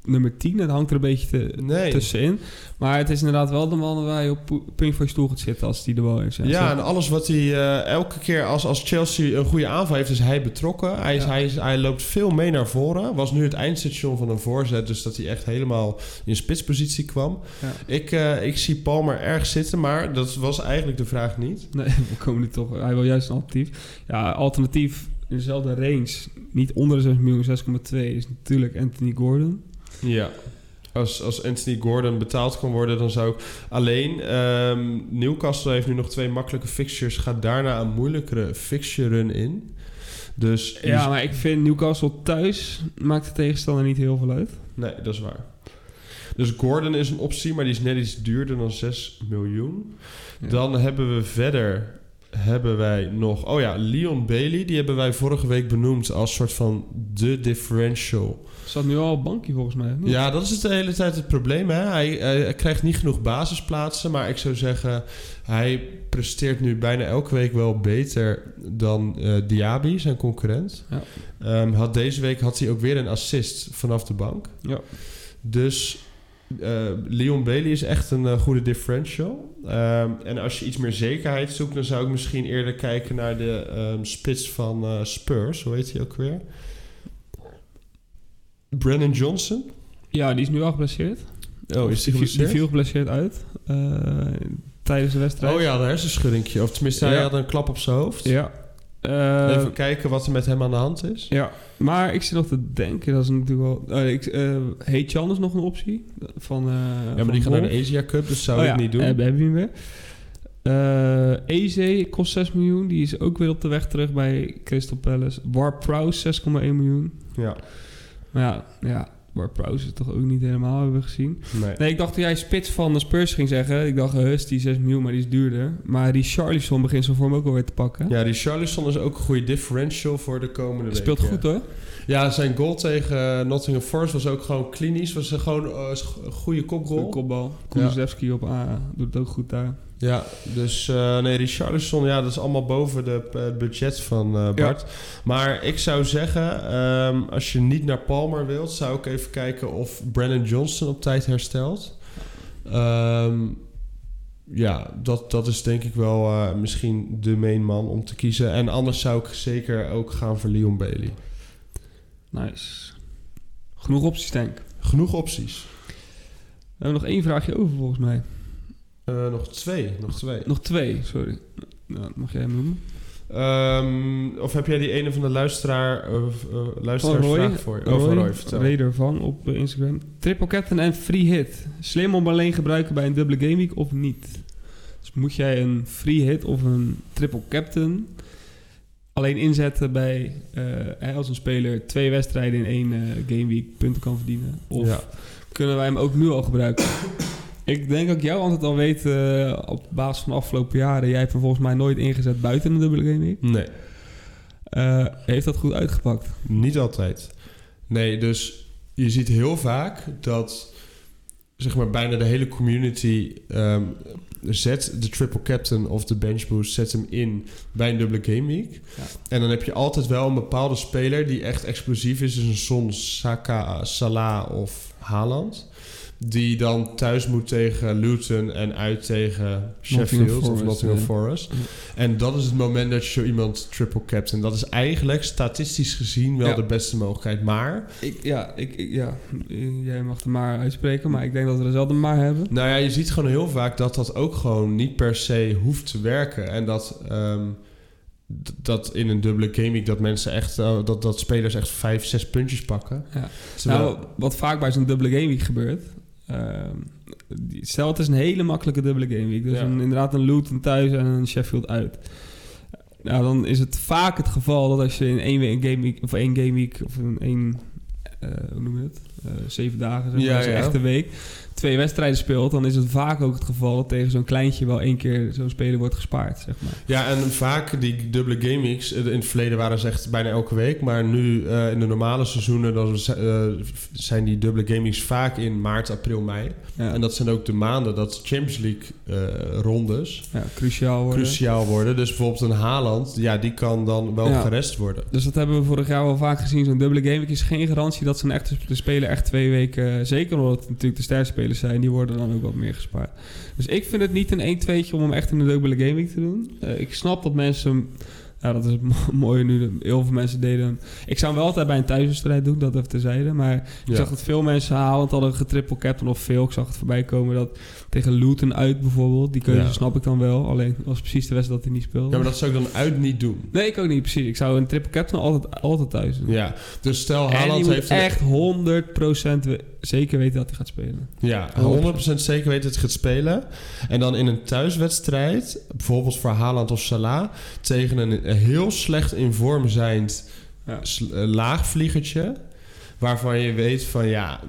nummer 10. Het hangt er een beetje te- Nee. tussenin. Maar het is inderdaad wel de man waar je op punt voor je stoel gaat zitten als die de bal heeft. Ja, en alles wat hij eh, elke keer als, als Chelsea een goede aanval heeft, is hij betrokken. Hij, is, Ja. hij, is, hij loopt veel mee naar voren. Was nu het eindstation van een voorzet, dus dat hij echt helemaal in spitspositie kwam. Ja. Ik, eh, ik zie Palmer erg zitten, maar dat was eigenlijk de vraag niet. Nee, [laughs] we komen nu toch... Hij wil juist een alternatief. Ja, alternatief in dezelfde range. Niet onder de 6 miljoen, 6,2 is natuurlijk Anthony Gordon. Ja. Als, als Anthony Gordon betaald kan worden, dan zou ik... Alleen, ehm, Newcastle heeft nu nog twee makkelijke fixtures. Gaat daarna een moeilijkere fixture run in. Dus Ja, maar ik vind Newcastle thuis maakt de tegenstander niet heel veel uit. Nee, dat is waar. Dus Gordon is een optie, maar die is net iets duurder dan 6 miljoen. Ja. Dan hebben we verder hebben wij nog... Oh ja, Leon Bailey. Die hebben wij vorige week benoemd als soort van de differential. Zat nu al op bankje volgens mij. niet? Ja, dat is het de hele tijd het probleem. Hè? Hij, hij- hij krijgt niet genoeg basisplaatsen. Maar ik zou zeggen, hij presteert nu bijna elke week wel beter dan eh Diaby, zijn concurrent. Ja. Ehm, had deze week had hij ook weer een assist vanaf de bank. Ja. Dus eh, Leon Bailey is echt een eh, goede differential. Ehm, en als je iets meer zekerheid zoekt, dan zou ik misschien eerder kijken naar de ehm, spits van eh, Spurs. Hoe heet hij ook weer? Brennan Johnson. Ja, die is nu al geblesseerd. Oh, is die viel- Die geblesseerd? viel geblesseerd uit tijdens de wedstrijd. Oh ja, de hersenschuddingje. Of tenminste, hij Ja. had een klap op zijn hoofd. Ja. Even kijken wat er met hem aan de hand is. ja, maar ik zit nog te denken, dat is natuurlijk wel... eh ik, eh Hey Chan is nog een optie. Van, eh ja, maar die gaat naar de Asia Cup, dus zou oh, ik ja, niet doen. Hebben heb je hem weer. Eze kost 6 miljoen. Die is ook weer op de weg terug bij Crystal Palace. War Prowse 6,1 miljoen. ja. Maar ja, ja, Waar Prowse het toch ook niet helemaal hebben we gezien. Nee. Nee, ik dacht toen jij spits van de Spurs ging zeggen. Ik dacht, Hus, die 6 miljoen, maar die is duurder. Maar die Charlison begint zijn vorm ook alweer te pakken. Ja, die Charlison is ook een goede differential voor de komende week. Speelt goed hoor. Ja, zijn goal tegen eh, Nottingham Forest was ook gewoon klinisch. Was een gewoon eh, een goede kopgoal. Goede kopbal. Kulusevski op A doet het ook goed daar. Ja, dus uh, nee, Richarlison, ja, dat is allemaal boven de, het budget van uh, Bart. Ja. Maar ik zou zeggen, um, als je niet naar Palmer wilt, zou ik even kijken of Brandon Johnson op tijd herstelt. Um, ja, dat, dat is denk ik wel uh, misschien de main man om te kiezen. En anders zou ik zeker ook gaan voor Leon Bailey. Nice. Genoeg opties, denk ik. Genoeg opties. We hebben nog één vraagje over volgens mij. Uh, nog twee, nog twee. Nog twee, sorry. Nou, mag jij hem noemen? Um, of heb jij die ene van de luisteraar, uh, uh, luisteraarsvraag voor je? Oh, van Roy, vertel. Raider van op Instagram. Triple captain en free hit. Slim om alleen gebruiken bij een dubbele game week of niet? Dus moet jij een free hit of een triple captain alleen inzetten bij uh, als een speler twee wedstrijden in één game week punten kan verdienen? Of ja. kunnen wij hem ook nu al gebruiken? Ik denk dat ik jou altijd al weet uh, op basis van de afgelopen jaren. Jij hebt hem volgens mij nooit ingezet buiten een dubbele game week. Nee. Uh, heeft dat goed uitgepakt? Niet altijd. Nee, dus je ziet heel vaak dat zeg maar bijna de hele community um, zet de triple captain of de bench boost, zet hem in bij een dubbele game week. Ja. En dan heb je altijd wel een bepaalde speler die echt explosief is. Dus een Son, Saka, Salah of Haaland. Die dan thuis moet tegen Luton en uit tegen Sheffield Forest, of Nottingham. Forest. En dat is het moment dat je zo iemand triple capt. En dat is eigenlijk statistisch gezien wel Ja. de beste mogelijkheid. Maar, Ik, ja, ik, ik- ja, jij mag de maar uitspreken, maar ik denk dat we dezelfde maar hebben. nou ja, je ziet gewoon heel vaak dat dat ook gewoon niet per se hoeft te werken. En dat, ehm, dat in een dubbele gaming dat mensen echt, eh, dat, dat spelers echt vijf, zes puntjes pakken. Ja. Terwijl- Nou, wat vaak bij zo'n dubbele game week gebeurt. Ehm, die- stel, het is een hele makkelijke dubbele game week. Dus Ja. een, inderdaad een Luton thuis en een Sheffield uit. Nou, dan is het vaak het geval dat als je in één week, game week of één game week of in één, eh, hoe noem je het? Eh, zeven dagen, zeg maar, Ja, ja. echte week, twee wedstrijden speelt, dan is het vaak ook het geval dat tegen zo'n kleintje wel één keer zo'n speler wordt gespaard, zeg maar. Ja, en vaak die dubbele gameweeks, eh, in het verleden waren ze echt bijna elke week. Maar nu eh, in de normale seizoenen dan eh, zijn die dubbele gameweeks vaak in maart, april, mei. Ja, En dat zijn ook de maanden dat Champions League rondes ja cruciaal worden. cruciaal worden. Dus bijvoorbeeld een Haaland, ja, die kan dan wel Ja. gerest worden. Dus dat hebben we vorig jaar wel vaak gezien. Zo'n dubbele week is geen garantie dat zo'n echte sp- speler echt twee weken... zeker omdat het natuurlijk de sterke spelers zijn. Die worden dan ook wat meer gespaard. Dus ik vind het niet een 1-2'tje om hem echt in de dubbele week te doen. Eh, ik snap dat mensen... Ja, dat is het [laughs] mo- mooie nu. Heel veel mensen deden... Ik zou hem wel altijd bij een thuiswedstrijd doen. Dat even terzijde. Maar ik Ja. zag dat veel mensen halen. hadden getriple captain of veel. Ik zag het voorbij komen dat tegen Luton uit bijvoorbeeld. Die keuze Ja. snap ik dan wel. Alleen was precies de wedstrijd dat hij niet speelde. Ja, maar dat zou ik dan uit niet doen. Nee, ik ook niet precies. Ik zou een triple captain altijd, altijd thuis doen. Ja, dus stel Haaland heeft... echt 100% we- zeker weten dat hij gaat spelen. Ja, 100% zeker weten dat hij gaat spelen. En dan in een thuiswedstrijd, bijvoorbeeld voor Haaland of Salah, tegen een heel slecht in vorm zijnd Ja. eh, laagvliegertje, waarvan je weet van ja,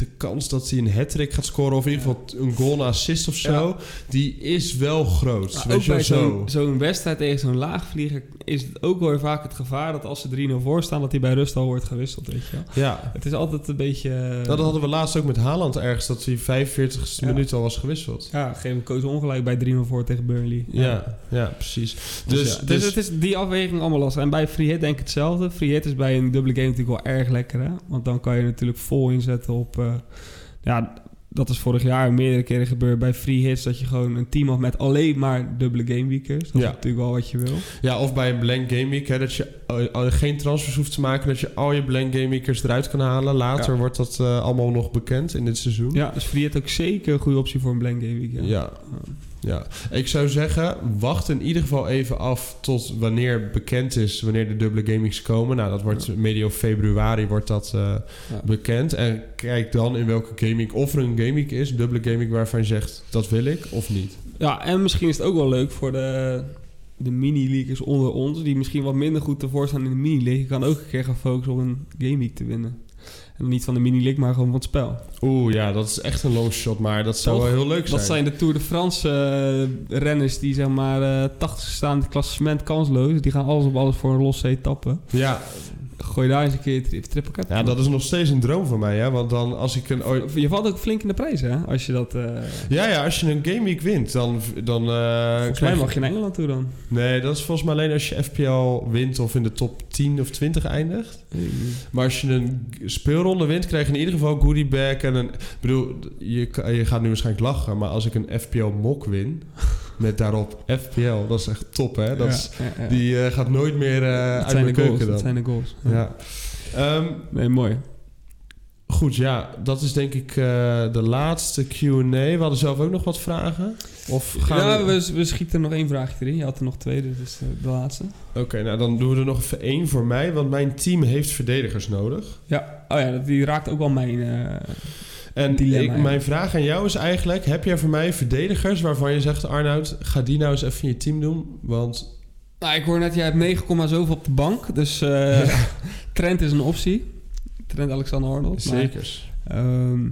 de, kans dat hij een hat gaat scoren of in ieder geval een goal assist of zo, Ja. die is wel groot. Maar weet ook bij zo'n wedstrijd tegen zo'n laagvlieger is het ook wel vaak het gevaar dat als ze 3-0 voor staan, dat hij bij rust al wordt gewisseld, weet je wel. Ja. Het is altijd een beetje... eh, Nou, dat hadden we laatst ook met Haaland ergens, dat hij 45 Ja. minuut al was gewisseld. Ja, hem koos ongelijk bij 3-0 voor tegen Burnley. Ja, ja, precies. Dus, Dus, ja, dus, dus het is die afweging allemaal lastig. En bij free hit denk ik hetzelfde. Free hit is bij een dubbele game natuurlijk wel erg lekker, hè? Want dan kan je natuurlijk vol inzetten op... eh, ja, dat is vorig jaar meerdere keren gebeurd bij free hits... dat je gewoon een team had met alleen maar dubbele game weekers. Dat Ja. is natuurlijk wel wat je wil. Ja, of bij een blank game week, hè, dat je eh, eh, geen transfers hoeft te maken, dat je al je blank game weekers eruit kan halen. Later Ja. wordt dat eh, allemaal nog bekend in dit seizoen. Ja, dus free hit ook zeker een goede optie voor een blank game week. Ja. Ja. Ja. Ik zou zeggen, wacht in ieder geval even af tot wanneer bekend is wanneer de dubbele gamings komen. Nou, dat wordt Ja. medio februari wordt dat eh, Ja. bekend. En kijk dan in welke gaming, of er een gaming is, dubbele gaming waarvan je zegt, dat wil ik of niet. Ja, en misschien is het ook wel leuk voor de, de mini-leaguers onder ons... die misschien wat minder goed ervoor staan in de mini-league. Kan ook een keer gaan focussen op een week te winnen. En niet van de mini-league, maar gewoon van het spel. Oeh, ja, dat is echt een long shot, maar dat zou Toch? wel heel leuk zijn. Dat zijn de Tour de France eh, renners die zeg maar eh 80 staan in het klassement kansloos. Die gaan alles op alles voor een losse etappe. Ja, Gooi daar eens een keer triple cap. ja, dat is nog steeds een droom van mij, hè. Want dan als ik een... ooit- Je valt ook flink in de prijs, hè? Als je dat... eh Ja, ja, als je een Game Week wint, dan... dan eh, volgens mij mag je in Engeland toe dan. Nee, dat is volgens mij alleen als je FPL wint of in de top 10 of 20 eindigt. Maar als je een speelronde wint, krijg je in ieder geval goodie bag en een... Ik bedoel, je, je gaat nu waarschijnlijk lachen, maar als ik een FPL mok win... met daarop FPL, dat is echt top, hè? Dat is. Die eh, gaat nooit meer eh, dat uit zijn de goals. keuken Dat dan. zijn de goals. Ja. Ehm, Nee, mooi. goed, ja, dat is denk ik eh, de laatste Q&A. We hadden zelf ook nog wat vragen. Of gaan Ja, we... we, we schieten nog één vraagje erin. Je had er nog twee, dus is de laatste. Oké, nou dan doen we er nog even één voor mij, want mijn team heeft verdedigers nodig. Ja, oh ja, dat- die raakt ook wel mijn... En Dilemma, ik, ja. mijn vraag aan jou is eigenlijk: heb jij voor mij verdedigers waarvan je zegt, Arnoud, ga die nou eens even in je team doen? Want Nou, ik hoor net, jij hebt 9, zoveel op de bank. Dus eh, [laughs] Trent is een optie. Trent Alexander-Arnold. maar, zekers. ehm,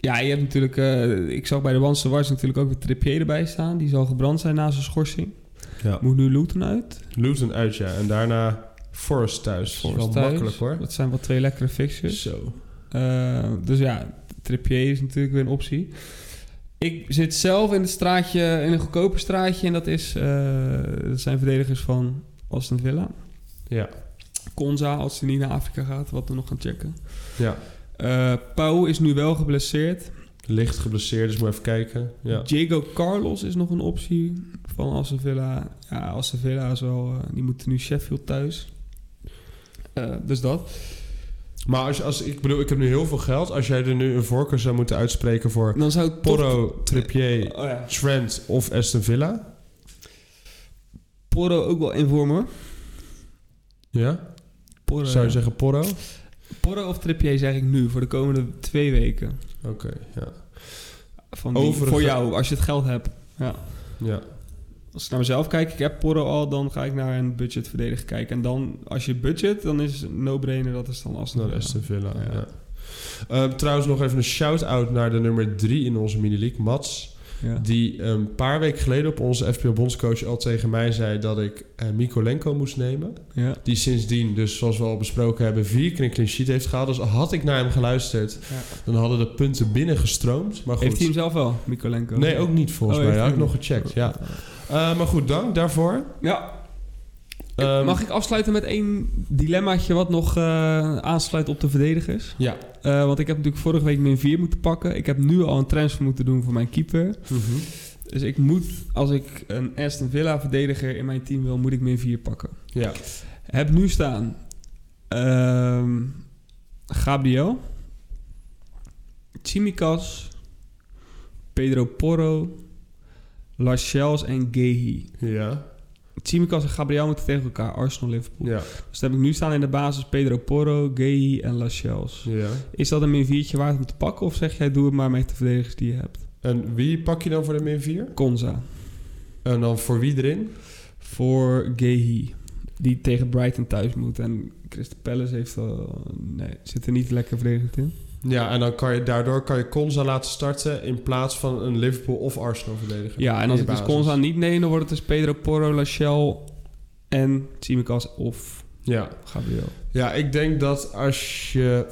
ja, je hebt natuurlijk... eh, ik zag bij de Wanse Wars natuurlijk ook weer Trippier erbij staan. Die zal gebrand zijn na zijn schorsing. Ja. Moet nu Luton uit. Luton uit, ja. En daarna Forest thuis. Forest wel thuis. makkelijk hoor. Dat zijn wel twee lekkere fixtures. Zo. Eh, dus ja, Trippier is natuurlijk weer een optie. Ik zit zelf in het straatje, in een goedkoper straatje. En dat, is, eh, dat zijn verdedigers van Aston Villa. Ja. Konza, als hij niet naar Afrika gaat, wat we nog gaan checken. Ja. Eh Pau is nu wel geblesseerd. Licht geblesseerd, dus moet even kijken. Ja. Diego Carlos is nog een optie van Aston Villa. Ja, Aston Villa is wel... eh, die moeten nu Sheffield thuis. Dus dat. Maar als, als, ik bedoel, ik heb nu heel veel geld. Als jij er nu een voorkeur zou moeten uitspreken voor Dan zou ik toch- Porro, Trippier, Oh ja. Trent of Aston Villa. Porro ook wel hoor. Ja? Porro, Zou je ja. zeggen Porro? Porro of Trippier zeg ik nu voor de komende twee weken. Oké, ja. Van die, Voor jou, als je het geld hebt. Ja. Ja. Als ik naar mezelf kijk, ik heb Porro al, dan ga ik naar een budgetverdediger kijken. En dan, als je budget, dan is no-brainer, dat is dan Aston Naar Villa. Aston Villa, Ja. ja. Ehm, trouwens nog even een shout-out naar de nummer 3 in onze mini-league, Mats. Ja. Die een paar weken geleden op onze FPL-bondscoach al tegen mij zei dat ik eh Mikolenko moest nemen. Ja. Die sindsdien, dus zoals we al besproken hebben, vier keer een clean sheet heeft gehaald. Dus had ik naar hem geluisterd, Ja. dan hadden de punten binnengestroomd. Maar goed. Heeft hij hem zelf wel, Mikolenko? Nee, ook niet volgens Oh, mij. Dat had ik nog gecheckt, ja. Eh, maar goed, dank daarvoor. Ja. Ehm, Mag ik afsluiten met één dilemmaatje wat nog eh, aansluit op de verdedigers? Ja. Eh, want ik heb natuurlijk vorige week min 4 moeten pakken. Ik heb nu al een transfer moeten doen voor mijn keeper. Mhm. Dus ik moet, als ik een Aston Villa verdediger in mijn team wil, moet ik min 4 pakken. Ja. Heb nu staan ehm, Gabriel, Tsimikas, Pedro Porro, Lascelles en Gehi. Ja. Tsimikas en Gabriel moeten tegen elkaar, Arsenal-Liverpool. Ja. Dus dan heb ik nu staan in de basis Pedro Porro, Gehi en Lascelles. Ja. Is dat een min 4 waard om te pakken of zeg jij doe het maar met de verdedigers die je hebt? En wie pak je dan voor de min 4? Konza En dan voor wie erin? voor Gehi, die tegen Brighton thuis moet. En Crystal Palace heeft al, nee, zit er niet lekker verdedigend in. Ja, en dan kan je daardoor kan je Konza laten starten in plaats van een Liverpool of Arsenal verdediger. Ja, en als ik dus. Konza niet neem, dan wordt het dus Pedro Porro, Lachelle en Tsimikas of Ja. Gabriel. ja, ik denk dat als je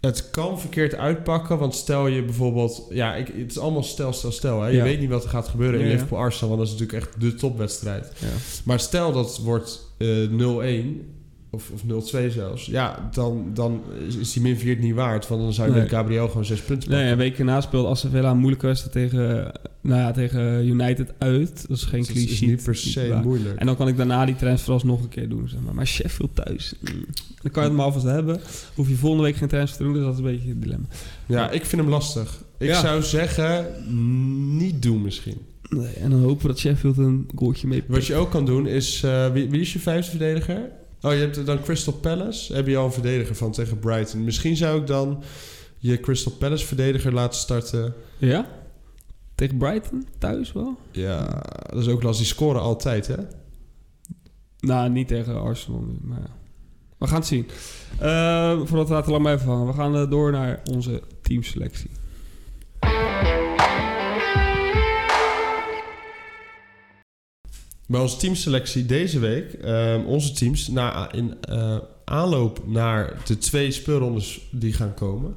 het kan verkeerd uitpakken, want stel je bijvoorbeeld, ja, ik, het is allemaal stel, stel, stel. Hè? Je Ja. weet niet wat er gaat gebeuren in Ja, ja. Liverpool Arsenal, want dat is natuurlijk echt de topwedstrijd. Ja. Maar stel dat wordt eh 0-1 of, of 0-2 zelfs, ja, dan, dan is, die min 4 het niet waard, want dan zou je Nee. met Gabriel gewoon zes punten pakken. Nee, een week erna speelt Aston een moeilijke wedstrijd tegen, nou ja, tegen United uit. Dat is geen Dus clean is niet per se moeilijk. En dan kan ik daarna die transfer alsnog een keer doen. Zeg maar. maar Sheffield thuis. mm. Dan kan je het maar alvast hebben. Hoef je volgende week geen transfer te doen. Dus dat is een beetje het dilemma. Ja, ik vind hem lastig. Ik Ja. zou zeggen, niet doen misschien. Nee, en dan hopen we dat Sheffield een goaltje mee Wat je ook kan doen is... eh, wie, wie is je vijfde verdediger? Oh, je hebt dan Crystal Palace. Heb je al een verdediger van tegen Brighton. Misschien zou ik dan je Crystal Palace verdediger laten starten. Ja? Tegen Brighton? Thuis wel? Ja, dat is ook lastig. Die scoren altijd, hè? Nou, niet tegen Arsenal. Maar ja. We gaan het zien. Eh, voordat we laten lang blijven hangen. We gaan eh, door naar onze teamselectie. Bij onze teamselectie deze week, ehm, onze teams, na, in eh, aanloop naar de twee speelrondes die gaan komen.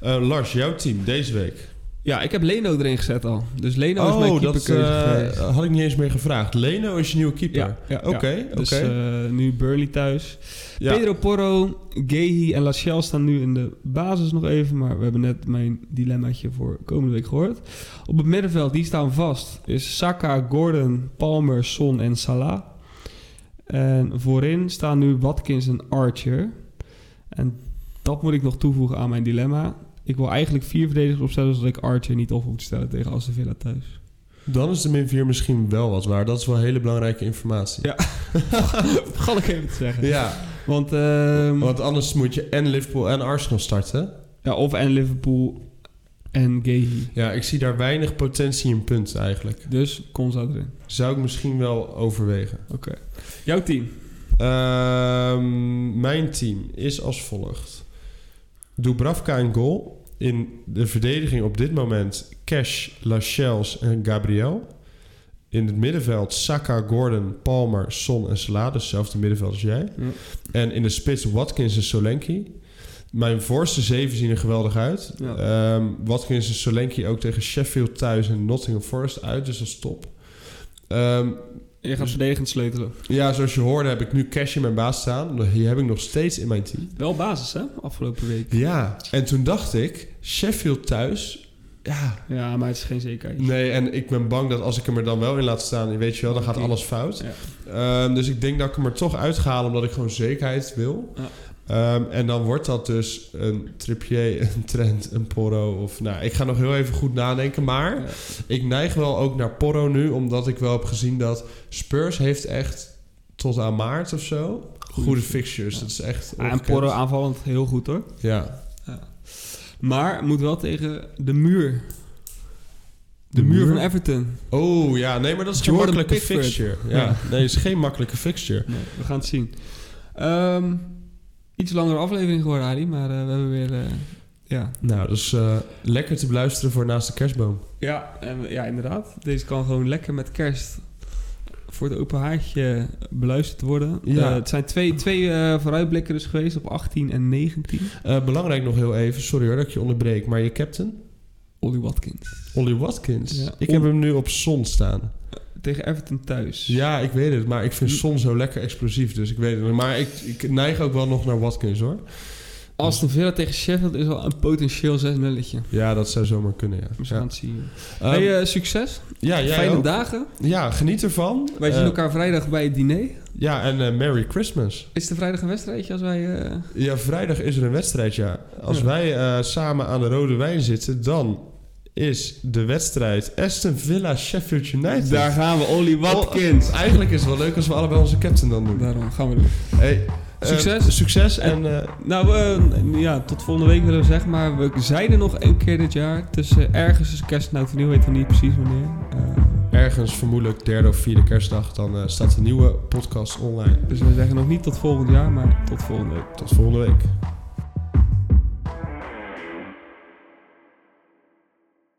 Eh, Lars, jouw team deze week. Ja, ik heb Leno erin gezet al. Dus Leno is mijn oh, dat keeperkeuze eh, geweest. had ik niet eens meer gevraagd. Leno is je nieuwe keeper. Ja, ja, Oké, ja. Dus eh, nu Burnley thuis. Ja. Pedro Porro, Gehi en Lachelle staan nu in de basis nog even. Maar we hebben net mijn dilemmaatje voor komende week gehoord. Op het middenveld, die staan vast, is Saka, Gordon, Palmer, Son en Salah. En voorin staan nu Watkins en Archer. En dat moet ik nog toevoegen aan mijn dilemma. Ik wil eigenlijk vier verdedigers opstellen... zodat ik Archer niet op moet stellen tegen Aston Villa thuis. Dan is de min 4 misschien wel wat waar. Dat is wel hele belangrijke informatie. Ja. [laughs] Gal ik even te zeggen. Ja, Want, ehm, want anders moet je en Liverpool en Arsenal starten. ja, of en Liverpool en Gehi. Ja, ik zie daar weinig potentie in punten eigenlijk. Dus Konza erin. Zou ik misschien wel overwegen. Oké. Jouw team. Ehm, mijn team is als volgt. Dubravka en goal. In de verdediging op dit moment Cash, Lachels en Gabriel. In het middenveld Saka, Gordon, Palmer, Son en Salah. Dus hetzelfde middenveld als jij. Ja. En in de spits Watkins en Solanke. Mijn voorste zeven zien er geweldig uit. Ja. Ehm, Watkins en Solanke ook tegen Sheffield thuis en Nottingham Forest uit. Dus dat is top. Ehm, Je gaat verdedigend sleutelen. ja, zoals je hoorde heb ik nu Cash in mijn baas staan. Die heb ik nog steeds in mijn team. Wel basis, hè? Afgelopen week. Ja, en toen dacht ik, Sheffield thuis... Ja, Ja, maar het is geen zekerheid. nee, en ik ben bang dat als ik hem er dan wel in laat staan... weet je wel, dan gaat alles fout. Ja. Ehm, dus ik denk dat ik hem er toch uitga omdat ik gewoon zekerheid wil. Ja. Ehm, en dan wordt dat dus een Trippier, een Trent, een Porro. Of, nou, ik ga nog heel even goed nadenken. Maar Ja. ik neig wel ook naar Porro nu... omdat ik wel heb gezien dat Spurs heeft echt tot aan maart of zo... Goede fix- fixtures. ja. Dat is echt Ah, en. Porro aanvallend heel goed, hoor. Ja. Maar moet wel tegen de muur. De, De muur, van Everton. Oh ja, nee, maar dat is geen Jordan makkelijke Pickford. fixture. Ja. Ja. Nee, het is geen makkelijke fixture. Nee, we gaan het zien. Ehm, iets langere aflevering geworden, Ali. Maar eh, we hebben weer... eh, ja. Nou, eh, lekker te beluisteren voor naast de kerstboom. Ja, en, ja, inderdaad. Deze kan gewoon lekker met kerst voor het open haartje beluisterd worden. Ja. Het zijn twee, twee vooruitblikken dus geweest op 18 en 19. Eh, belangrijk nog heel even, sorry hoor dat ik je onderbreek, maar je captain? Ollie Watkins. Ollie Watkins. Ja. Ik heb hem nu op zon staan. Tegen Everton thuis. Ja, ik weet het, maar ik vind zon zo lekker explosief, dus ik weet het. Maar ik, ik neig ook wel nog naar Watkins hoor. Aston Villa tegen Sheffield is wel een potentieel 6 nulletje. Ja, dat zou zomaar kunnen, ja. We gaan het zien. Ehm, hey, eh, succes. ja jij Fijne ook. dagen. Ja, geniet ervan. Wij Eh, zien elkaar vrijdag bij het diner. Ja, en eh, Merry Christmas. Is er vrijdag een wedstrijdje als wij... eh, Ja, vrijdag is er een wedstrijd, ja. Als Ja. wij eh, samen aan de rode wijn zitten, dan is de wedstrijd Aston Villa Sheffield United. Daar gaan we, Ollie Watkins. Oh, eigenlijk is het wel leuk als we allebei onze captain dan doen. Daarom gaan we doen. Hey, eh, Succes. succes en eh, Nou, eh, ja, tot volgende week willen we zeggen. Maar we zijn er nog een keer dit jaar. Tussen ergens tussen kerst en oud en nieuw. Weten we niet precies wanneer. Ergens vermoedelijk derde of vierde kerstdag, dan staat de nieuwe podcast online. dus we zeggen nog niet tot volgend jaar, maar tot volgende week. Tot volgende week.